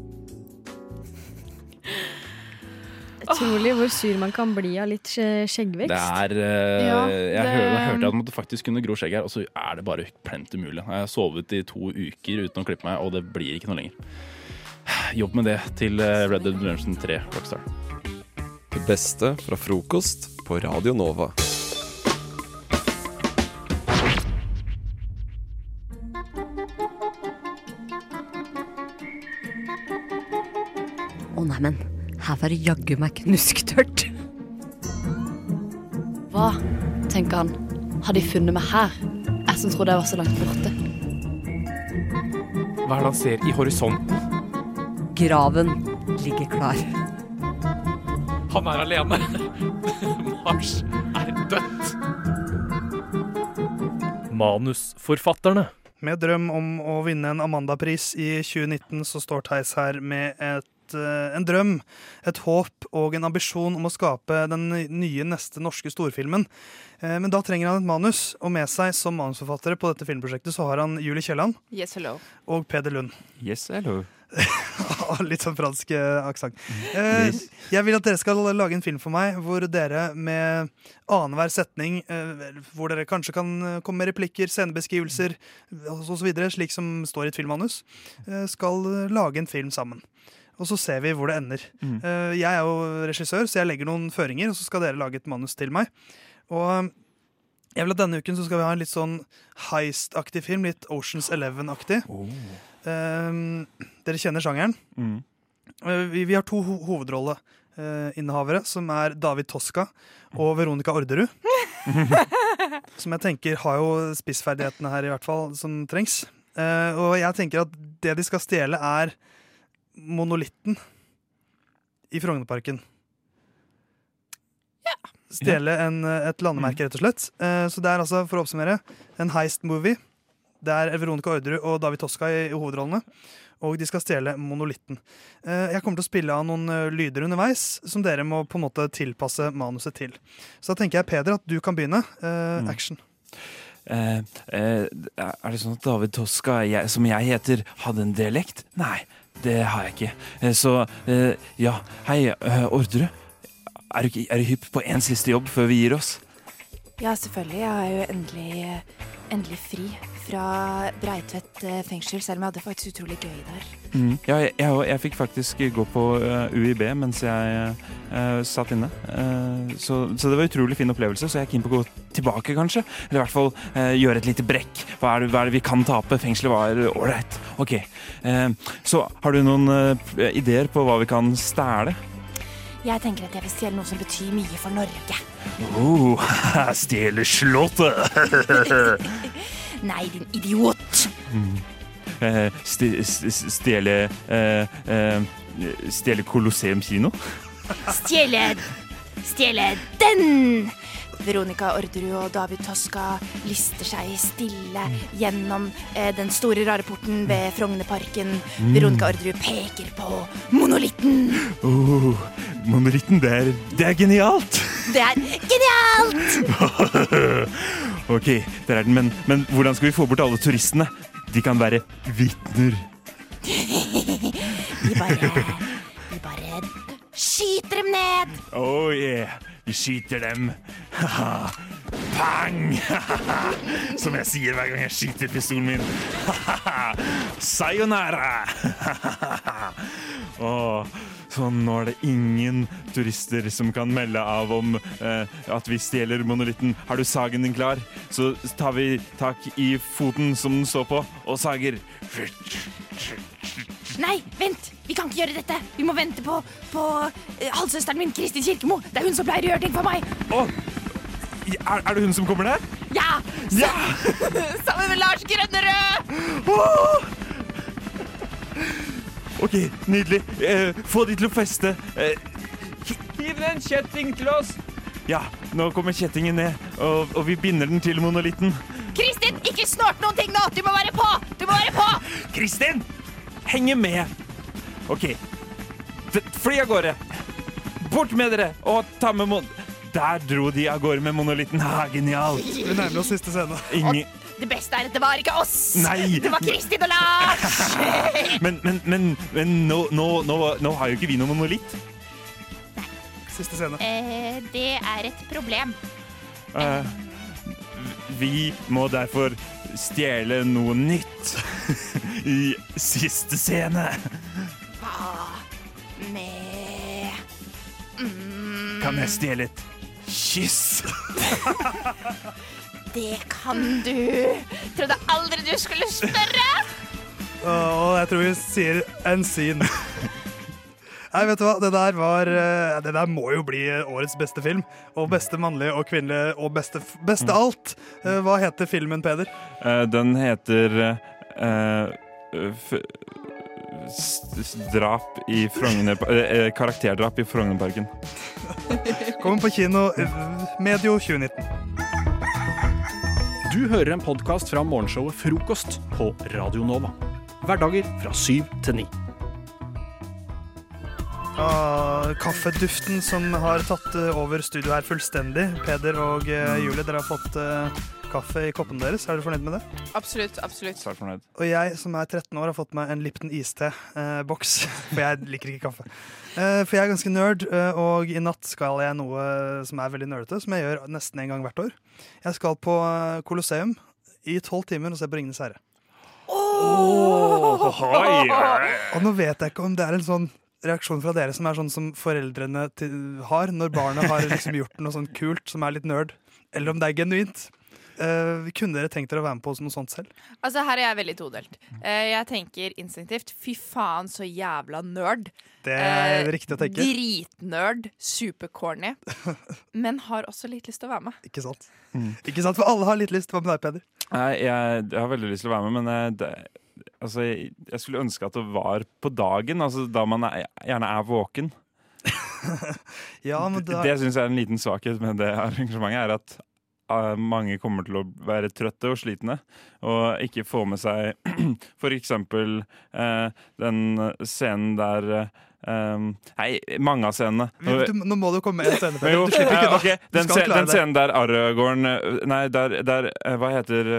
[SPEAKER 2] Utrolig hvor sur man kan bli av litt skjeggvekst.
[SPEAKER 17] Det er eh,
[SPEAKER 2] Ja,
[SPEAKER 17] Jeg
[SPEAKER 2] det-
[SPEAKER 17] hørte, hørte at det faktisk kunne gro skjegg her, og så er det bare plent umulig. Jeg har sovet i to uker uten å klippe meg, og det blir ikke noe lenger. Jobb med det til eh, Red Dead Redemption 3 Rockstar.
[SPEAKER 8] Det beste fra frokost på Radio Nova.
[SPEAKER 18] Å neimen, her var det jaggu meg knusktørt.
[SPEAKER 19] Hva, tenker han, har de funnet meg her? Jeg som trodde jeg var så langt borte.
[SPEAKER 1] Hva er det han ser i horisonten?
[SPEAKER 18] Graven ligger klar.
[SPEAKER 1] Han er alene. <laughs> Mars er dødt.
[SPEAKER 5] Manusforfatterne. Med drøm om å vinne en Amanda-pris i 2019 så står Theis her med et, eh, en drøm, et håp og en ambisjon om å skape den nye neste norske storfilmen. Eh, Men da trenger han et manus, og med seg som manusforfattere på dette filmprosjektet så har han Julie Kielland
[SPEAKER 20] Yes, hello.
[SPEAKER 5] og Peder Lund.
[SPEAKER 21] Yes, hello. <laughs>
[SPEAKER 5] Litt sånn fransk eh, aksent. Eh,
[SPEAKER 21] Yes.
[SPEAKER 5] jeg vil at dere skal lage en film for meg hvor dere med annenhver setning, eh, hvor dere kanskje kan komme med replikker, scenebeskrivelser osv., slik som står i et filmmanus, eh, skal lage en film sammen. Og så ser vi hvor det ender.
[SPEAKER 21] Mm.
[SPEAKER 5] Eh, jeg er jo regissør, så jeg legger noen føringer, og så skal dere lage et manus til meg. Og eh, jeg vil at denne uken så skal vi ha en litt sånn heist-aktig film, litt Oceans Eleven-aktig. Um, dere kjenner sjangeren.
[SPEAKER 21] Mm.
[SPEAKER 5] Uh, vi, vi har to ho hovedrolleinnehavere, som er David Toska og Veronica Orderud. <laughs> som jeg tenker har jo spissferdighetene her, i hvert fall, som trengs. Uh, og jeg tenker at det de skal stjele, er monolitten i Frognerparken. Stjele en, uh, et landemerke, rett og slett. Uh, så det er altså, for å oppsummere, en heist-movie. Det er Veronica Orderud og David Toska i, i hovedrollene. Og de skal stjele monolitten. Eh, Jeg kommer til å spille av noen eh, lyder underveis som dere må på en måte tilpasse manuset til. Så da tenker jeg, Peder, at du kan begynne. Eh, Action.
[SPEAKER 17] Eh, eh, er det sånn at David Toska, jeg, som jeg heter, hadde en dialekt? Nei, det har jeg ikke. Eh, så eh, ja, hei, eh, Orderud. Er du, er du hypp på én siste jobb før vi gir oss?
[SPEAKER 22] Ja, selvfølgelig. Jeg er jo endelig, endelig fri fra Breitvedt eh, fengsel, selv om jeg hadde faktisk utrolig gøy der.
[SPEAKER 17] Mm. Ja, jeg, jeg, jeg fikk faktisk gå på eh, UiB mens jeg uh, satt inne. Uh, så, så det var utrolig fin opplevelse, så jeg er keen på å gå tilbake, kanskje. Eller i hvert fall gjøre et lite brekk. Hva er, det, hva er det vi kan tape? Fengselet var ålreit. OK. Så har du noen ideer på hva vi kan stæle?
[SPEAKER 22] Jeg tenker at jeg vil stjele noe som betyr mye for Norge.
[SPEAKER 17] Oh, <laughs> Stjele slottet! <laughs>
[SPEAKER 22] Nei, din idiot!
[SPEAKER 17] Mm. Eh, sti- st- Stjele eh, eh, Stjele Colosseum kino?
[SPEAKER 22] Stjele Stjele den! Veronica Orderud og David Toska lister seg stille gjennom eh, den store rare porten ved Frognerparken.
[SPEAKER 17] Mm.
[SPEAKER 22] Veronica Orderud peker på monolitten.
[SPEAKER 17] Oh, monolitten, det er, det er genialt!
[SPEAKER 22] Det er genialt! <laughs>
[SPEAKER 17] ok, der er den, men, men hvordan skal vi få bort alle turistene? De kan være vitner. <laughs>
[SPEAKER 22] de bare De bare skyter dem ned.
[SPEAKER 17] Oh yeah, skyter dem. <laughs> Pang! <laughs> Som jeg sier hver gang jeg skyter pistolen min. <laughs> Sayonara! Åh, så nå er det ingen turister som kan melde av om eh, at vi stjeler monolitten. Har du sagen din klar? Så tar vi tak i foten som den står på, og sager.
[SPEAKER 22] Nei, vent! Vi kan ikke gjøre dette. Vi må vente på, på eh, halvsøsteren min, Kristin Kirkemo. Det er hun som pleier å gjøre ting for meg.
[SPEAKER 17] Er, er det hun som kommer der?
[SPEAKER 22] Ja!
[SPEAKER 17] Ja!
[SPEAKER 22] Sammen med Lars Grønnerød!
[SPEAKER 17] OK, nydelig. Eh, få de til å feste. Eh,
[SPEAKER 1] Hiv den kjetting til oss!
[SPEAKER 17] ja, nå kommer kjettingen ned, og, og vi binder den til monolitten.
[SPEAKER 22] Kristin, ikke snort noen ting nå! Du må være på! Du må være på!
[SPEAKER 17] Kristin! Henge med! OK. Fly av gårde. Bort med dere, og ta med mon... Der dro de av gårde med monolitten. Ha, genialt!
[SPEAKER 5] Vi nærmer oss siste scene.
[SPEAKER 17] Ingen
[SPEAKER 22] Det beste er at det var ikke oss!
[SPEAKER 17] Nei.
[SPEAKER 22] Det var Kristin og Lars! <laughs>
[SPEAKER 17] Men, men, men, men nå, nå, nå, nå har jo ikke vi noen monolitt.
[SPEAKER 5] Siste scene.
[SPEAKER 22] eh, det er et problem.
[SPEAKER 17] Eh, vi må derfor stjele noe nytt <laughs> i siste scene.
[SPEAKER 22] Hva med mm,
[SPEAKER 17] Kan jeg stjele et kyss? <laughs>
[SPEAKER 22] Det kan du. Trodde aldri du skulle spørre.
[SPEAKER 5] Og jeg tror vi sier en scene. <laughs> Nei, vet du hva? Det der var eh, Det der må jo bli årets beste film. Og beste mannlige og kvinnelige og beste, beste alt. Eh, Hva heter filmen, Peder?
[SPEAKER 17] Eh, den heter uh, Drap i Frogner... eh, eh, karakterdrap i Frognerparken. <laughs>
[SPEAKER 5] Kommer på kino eh, medio 2019.
[SPEAKER 1] Du hører en podkast fra morgenshowet Frokost på Radio Nova. Hverdager fra syv til ni.
[SPEAKER 5] Ah, kaffeduften som har tatt eh, over studio her fullstendig. Peder og eh, Julie, dere har fått eh, kaffe i koppene deres. Er dere fornøyd med det?
[SPEAKER 12] Absolutt. absolutt.
[SPEAKER 17] Svært fornøyd.
[SPEAKER 5] Og jeg som er 13 år, har fått meg en Lipton iste-boks. <laughs> for jeg liker ikke kaffe. Eh, for jeg er ganske nerd, og i natt skal jeg noe som er veldig nerdete, som jeg gjør nesten en gang hvert år. Jeg skal på Colosseum i tolv timer og se på Ringenes herre. Og nå vet jeg ikke om det er en sånn reaksjon fra dere som er sånn som foreldrene til, har når barnet har liksom gjort noe sånn kult som er litt nerd, eller om det er genuint. Uh, kunne dere tenkt dere å være med på noe sånt selv?
[SPEAKER 22] Altså, her er jeg veldig todelt. Uh, jeg tenker instinktivt fy faen, så jævla nerd.
[SPEAKER 5] Det er
[SPEAKER 22] uh,
[SPEAKER 5] riktig å tenke.
[SPEAKER 22] Dritnerd, supercorny. Men har også litt lyst til å være med.
[SPEAKER 5] Ikke sant? Ikke sant? For alle har litt lyst. Hva med deg, Peder?
[SPEAKER 17] Nei, jeg, jeg har veldig lyst til å være med, men det, altså, jeg, jeg skulle ønske at det var på dagen, altså da man er, gjerne er våken. <laughs>
[SPEAKER 5] Ja, men da,
[SPEAKER 17] Det syns jeg er en liten svakhet med det arrangementet, er at eh, mange kommer til å være trøtte og slitne, og ikke få med seg <clears throat> eksempel eh, den scenen der eh, Nei, mange av scenene.
[SPEAKER 5] du, nå må du komme med en scene,
[SPEAKER 17] Men jo,
[SPEAKER 5] Du slipper ikke
[SPEAKER 17] eh,
[SPEAKER 5] da.
[SPEAKER 17] ok,
[SPEAKER 5] Du
[SPEAKER 17] den, den scenen der Aragorn eh, Nei, der, der eh, Hva heter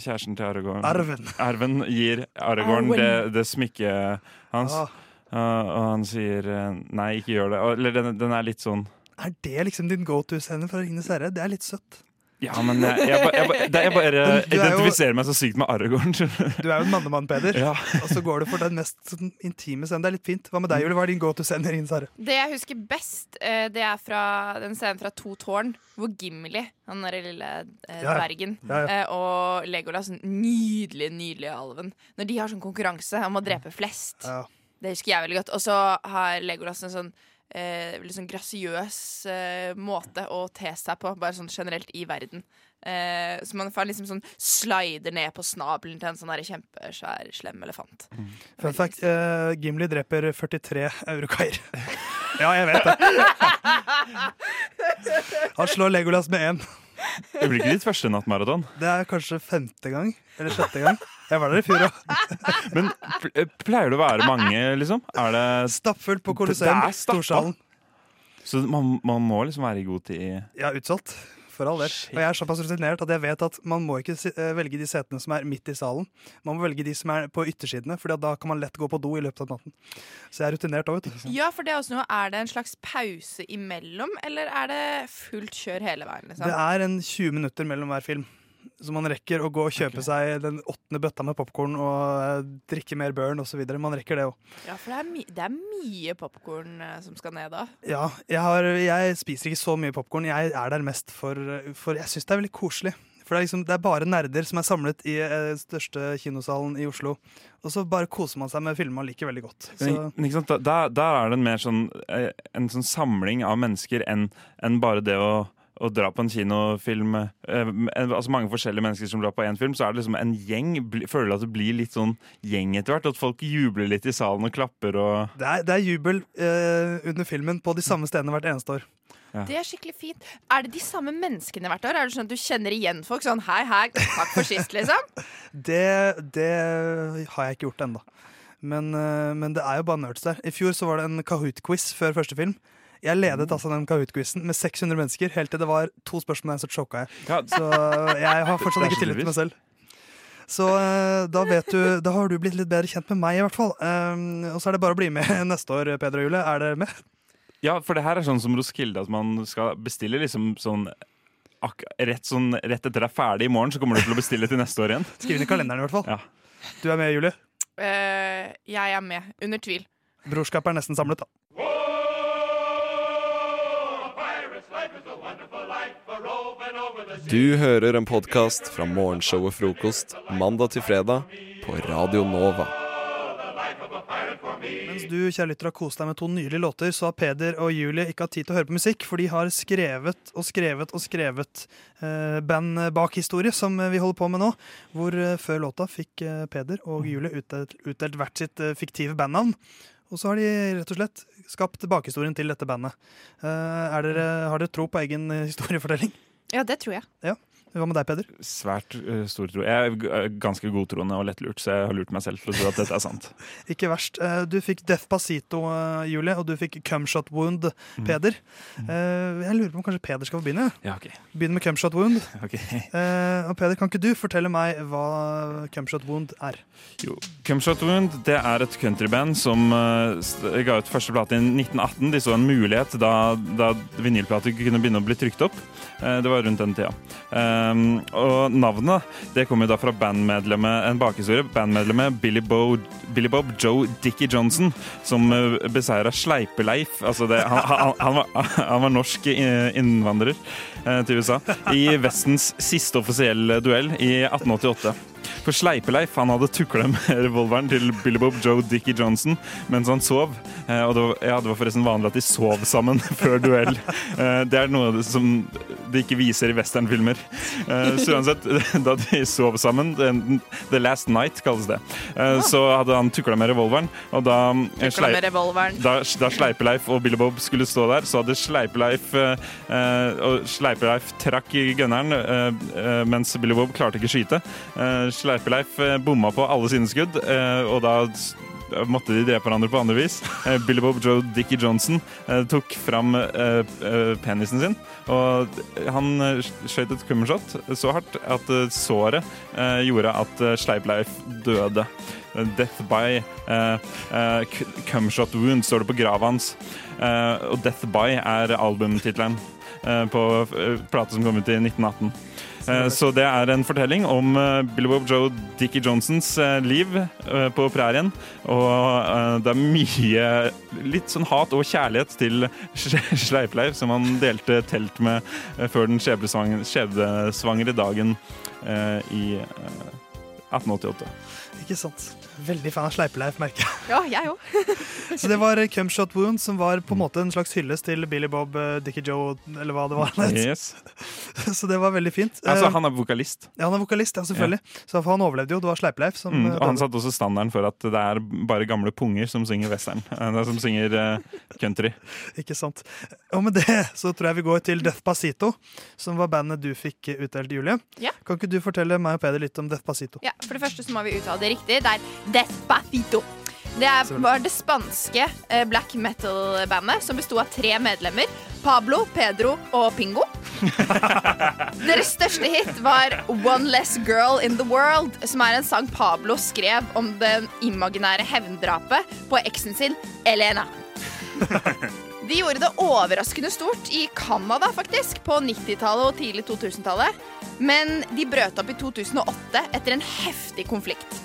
[SPEAKER 17] kjæresten til Aragorn?
[SPEAKER 5] Arven.
[SPEAKER 17] Arven gir Aragorn
[SPEAKER 5] Arwen.
[SPEAKER 17] det, det smykket hans.
[SPEAKER 5] Ah.
[SPEAKER 17] Uh, og han sier nei, ikke gjør det. Eller den, den er litt sånn
[SPEAKER 5] Er det liksom din go to-scene fra Ringenes herre? Det er litt søtt.
[SPEAKER 17] Ja, men jeg, jeg, jeg, jeg bare
[SPEAKER 5] Men du er jo-
[SPEAKER 17] identifiserer meg så sykt med Aragorn. du. <laughs>
[SPEAKER 5] Du er jo en mannemann, Peder.
[SPEAKER 17] Ja.
[SPEAKER 5] Og så går du for den mest sånn, intime scenen. Det er litt fint. Hva med deg, Julie? Hva er din go to-sender inn, Ringenes?
[SPEAKER 22] Det jeg husker best, eh, det er fra den scenen fra To tårn, hvor Gimli, han derre lille eh,
[SPEAKER 5] Ja, ja.
[SPEAKER 22] dvergen,
[SPEAKER 5] Ja, ja.
[SPEAKER 22] eh, og Legolas, den nydelige, nydelige alven, når de har sånn konkurranse om å drepe flest.
[SPEAKER 5] Ja.
[SPEAKER 22] Det husker jeg veldig godt. Og så har Legolas en sånn eh, liksom sånn grasiøs eh, måte å te seg på, bare sånn generelt i verden. Eh, så man får liksom sånn slider ned på snabelen til en sånn kjempesvær, slem elefant.
[SPEAKER 5] Fun fact, eh, Gimli dreper 43 eurokaier. <laughs> ja, jeg vet det. <laughs> Han slår Legolas med én.
[SPEAKER 17] Det blir ikke ditt første nattmaraton.
[SPEAKER 5] Det er kanskje femte gang. Eller sjette gang. Jeg var der i fjor òg. <laughs>
[SPEAKER 17] Men eh, pleier det å være mange, liksom? Er det
[SPEAKER 5] Stappfullt på Colosseum. Storsalen.
[SPEAKER 17] Så man, man må liksom være i god tid
[SPEAKER 5] Ja, utsolgt. For all del. Og jeg er såpass rutinert at jeg vet at man må ikke eh, velge de setene som er midt i salen. Man må velge de som er på yttersidene, for da kan man lett gå på do i løpet av natten. Så jeg er rutinert òg, vet du.
[SPEAKER 22] Ja, for det er også noe Er det en slags pause imellom, eller er det fullt kjør hele veien? Liksom?
[SPEAKER 5] Det er en 20 minutter mellom hver film. Så man rekker å gå og kjøpe seg den åttende bøtta med popkorn og eh, drikke mer burn osv. Man rekker det òg.
[SPEAKER 22] Ja, for det er, my det er mye popkorn som skal ned da.
[SPEAKER 5] Ja, jeg, har, jeg spiser ikke så mye popkorn. Jeg er der mest for, for jeg syns det er veldig koselig. For det er, liksom, det er bare nerder som er samlet i den største kinosalen i Oslo. Og så bare koser man seg med filmer man liker veldig godt. Så,
[SPEAKER 17] Men, men ikke sant? Der, der er det en mer sånn, eh, en sånn samling av mennesker enn enn bare det å, å dra på en kinofilm. eh, altså Mange forskjellige mennesker som drar på én film, så er det liksom en gjeng. Føler du at det blir litt sånn gjeng etter hvert? At folk jubler litt i salen og klapper og
[SPEAKER 5] det, er, det er jubel eh, under filmen på de samme stedene hvert eneste år.
[SPEAKER 22] Det er skikkelig fint. Er det de samme menneskene hvert år? Er det sånn at du kjenner igjen folk sånn hei, hei, takk for sist, liksom? <laughs>
[SPEAKER 5] Det, det har jeg ikke gjort ennå. Men, eh, men det er jo bare nerds der. I fjor så var det en Kahoot-quiz før første film. Jeg ledet altså den Kahoot-quizen med 600 mennesker, helt til det var to spørsmål der, så choka jeg.
[SPEAKER 17] Ja.
[SPEAKER 5] Så jeg har <laughs> fortsatt ikke tillit til meg selv. Så eh, da vet du Da har du blitt litt bedre kjent med meg, i hvert fall. Um, og så er det bare å bli med <laughs> neste år, Peder og Julie. Er dere med?
[SPEAKER 17] Ja, for det her er sånn som Roskilde, at man skal bestille liksom sånn ak rett, sånn rett etter det er ferdig i morgen, så kommer du til å bestille til neste år igjen. <laughs>
[SPEAKER 5] Skriv inn i kalenderen, i hvert fall.
[SPEAKER 17] Ja.
[SPEAKER 5] Du er med, Julie?
[SPEAKER 22] Uh, jeg er med, under tvil.
[SPEAKER 5] Brorskapet er nesten samlet, da.
[SPEAKER 8] Du hører en podkast fra morgenshow og Frokost mandag til fredag på Radio Nova.
[SPEAKER 5] Mens du kjære lytter, har kost deg med to nydelige låter, så har Peder og Julie ikke hatt tid til å høre på musikk, for de har skrevet og skrevet og skrevet eh, band bak historie, som vi holder på med nå. Hvor eh, før låta fikk eh, Peder og Julie utdelt, utdelt hvert sitt eh, fiktive bandnavn. Og så har de rett og slett skapt bakhistorien til dette bandet. Eh, er dere, har dere tro på egen eh, historiefortelling?
[SPEAKER 22] Ja, det tror jeg.
[SPEAKER 5] Ja. Hva med deg, Peder?
[SPEAKER 17] Svært uh, stor tro. Jeg er uh, ganske godtroende og lettlurt, så jeg har lurt meg selv til å tro at dette er sant. <laughs>
[SPEAKER 5] Ikke verst. Eh, Du fikk Death Pasito, eh, Julie, og du fikk Cumshot Wound,
[SPEAKER 17] Mm.
[SPEAKER 5] Peder. Eh, Jeg lurer på om kanskje Peder skal få begynne?
[SPEAKER 17] Ja, ok.
[SPEAKER 5] Begynne med Cumshot Wound. <laughs>
[SPEAKER 17] Ok.
[SPEAKER 5] Eh, og Peder, kan ikke du fortelle meg hva Cumshot Wound er?
[SPEAKER 17] Jo, Cumshot Wound det er et countryband som ga ut første plate i 1918. De så en mulighet da, da vinylplater kunne begynne å bli trykt opp. Eh, det var rundt den tida. Um, og navnet det kommer da fra bandmedlemmet en bakhistorie. Bandmedlemmet Billy, Bo, Billy Bob Joe Dickie Johnson, som uh, beseira Sleipeleif. Altså det, han, han, han, var, <laughs> han var norsk innvandrer eh, til USA i Vestens siste offisielle duell i 1888. For Sleipeleif han hadde tukla med <laughs> revolveren til Billy Bob Joe Dickie Johnson mens han sov. Eh, og det var, ja, det var forresten vanlig at de sov sammen <laughs> før duell. Eh, det er noe som de ikke viser i westernfilmer. Eh, så uansett, <laughs> da de sov sammen, The Last Night kalles det, så hadde han tukla med revolveren. Og da,
[SPEAKER 22] revolveren.
[SPEAKER 17] da, da Sleipeleif og Billy Bob skulle stå der, så hadde Sleipeleif og Sleipeleif trakk gunneren, eh, mens Billy Bob klarte ikke å skyte. Eh, Sleipeleif eh, bomma på alle sine skudd, eh, og da måtte de drepe hverandre på andre vis. <laughs> Eh, Billy Bob Joe Dickie Johnson tok fram penisen sin, og han skjøt et kummershot så hardt at såret gjorde at Sleipleif døde. Death by Cumshot Wound står det på grava hans. Og Death by er albumtittelen på plata som kom ut i 1918. Eh, Så det er en fortelling om eh, Billy Bob Joe Dickie Johnsons eh, liv på prærien. Og det er mye litt sånn hat og kjærlighet til <laughs> Sleipleiv, som han delte telt med før den skjebnesvang- skjebnesvangre dagen i eh, 1888.
[SPEAKER 5] Ikke sant? Veldig fan av Sleipeleif, merker jeg.
[SPEAKER 22] Ja, jeg òg. <laughs>
[SPEAKER 5] Så det var Cumshot Wound, som var på en måte en slags hyllest til Billy Bob, eh, Dickie Joe, eller hva det var.
[SPEAKER 17] Yes. <laughs>
[SPEAKER 5] Så det var veldig fint.
[SPEAKER 17] Altså,
[SPEAKER 5] Eh,
[SPEAKER 17] han er vokalist.
[SPEAKER 5] Ja, han er vokalist, ja, selvfølgelig. Så han overlevde jo. Det var Sleipeleif som
[SPEAKER 17] Mm,
[SPEAKER 5] eh,
[SPEAKER 17] og han satte også standarden for at det er bare gamle punger som synger western. <laughs> Som synger country.
[SPEAKER 5] Ikke sant. Og med det så tror jeg vi går til Death Pasito, som var bandet du fikk utdelt, Julie.
[SPEAKER 22] Ja.
[SPEAKER 5] Kan ikke du fortelle meg og Peder litt om Death Pasito?
[SPEAKER 22] Ja, for det første så må vi uttale det riktig. Det er Despacito. Det var det spanske eh, black metal-bandet som besto av tre medlemmer. Pablo, Pedro og Pingo. <laughs> Deres største hit var One Less Girl in the World, som er en sang Pablo skrev om den imaginære hevndrapet på eksen sin, Elena. <laughs> De gjorde det overraskende stort i Canada, faktisk, på 90-tallet og tidlig 2000-tallet. Men de brøt opp i 2008 etter en heftig konflikt.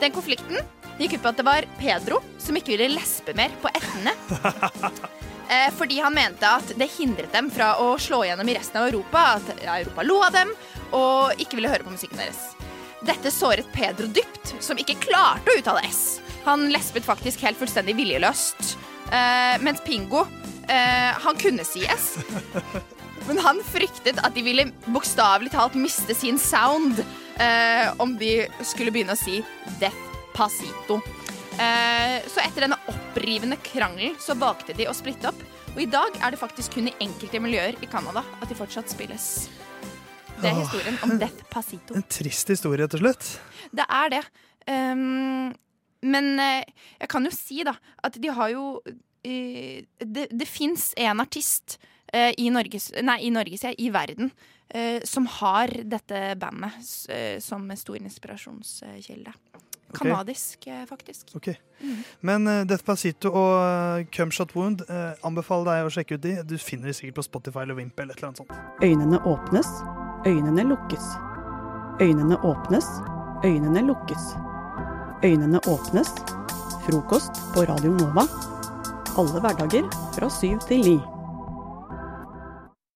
[SPEAKER 22] Den konflikten gikk ut på at det var Pedro som ikke ville lespe mer på ettene. <laughs> Eh, fordi han mente at det hindret dem fra å slå gjennom i resten av Europa. At Europa lo av dem og ikke ville høre på musikken deres. Dette såret Pedro dypt, som ikke klarte å uttale S. Han lespet faktisk helt fullstendig viljeløst. Eh, mens Pingo, eh, han kunne si S. <laughs> Men han fryktet at de ville bokstavelig talt miste sin sound eh, om de skulle begynne å si Despacito. Eh, så etter denne opprivende krangelen så valgte de å splitte opp. Og i dag er det faktisk kun i enkelte miljøer i Canada at de fortsatt spilles. Det er historien om Despacito.
[SPEAKER 5] En trist historie, rett og slett.
[SPEAKER 22] Det er det. Um, men eh, jeg kan jo si da at de har jo eh, Det, det fins en artist i Norges Nei, i Norge, sier jeg, i verden. eh, som har dette bandet eh, som stor inspirasjonskilde. Kanadisk, eh, faktisk.
[SPEAKER 5] Ok. Men uh, Despacito og uh, Cumshot Wound uh, anbefaler deg å sjekke ut de. Du finner de sikkert på Spotify eller Wimp eller et eller annet sånt.
[SPEAKER 23] Øynene åpnes, øynene lukkes. Øynene åpnes, øynene lukkes. Øynene åpnes. Frokost på Radio Nova. Alle hverdager fra syv til ni.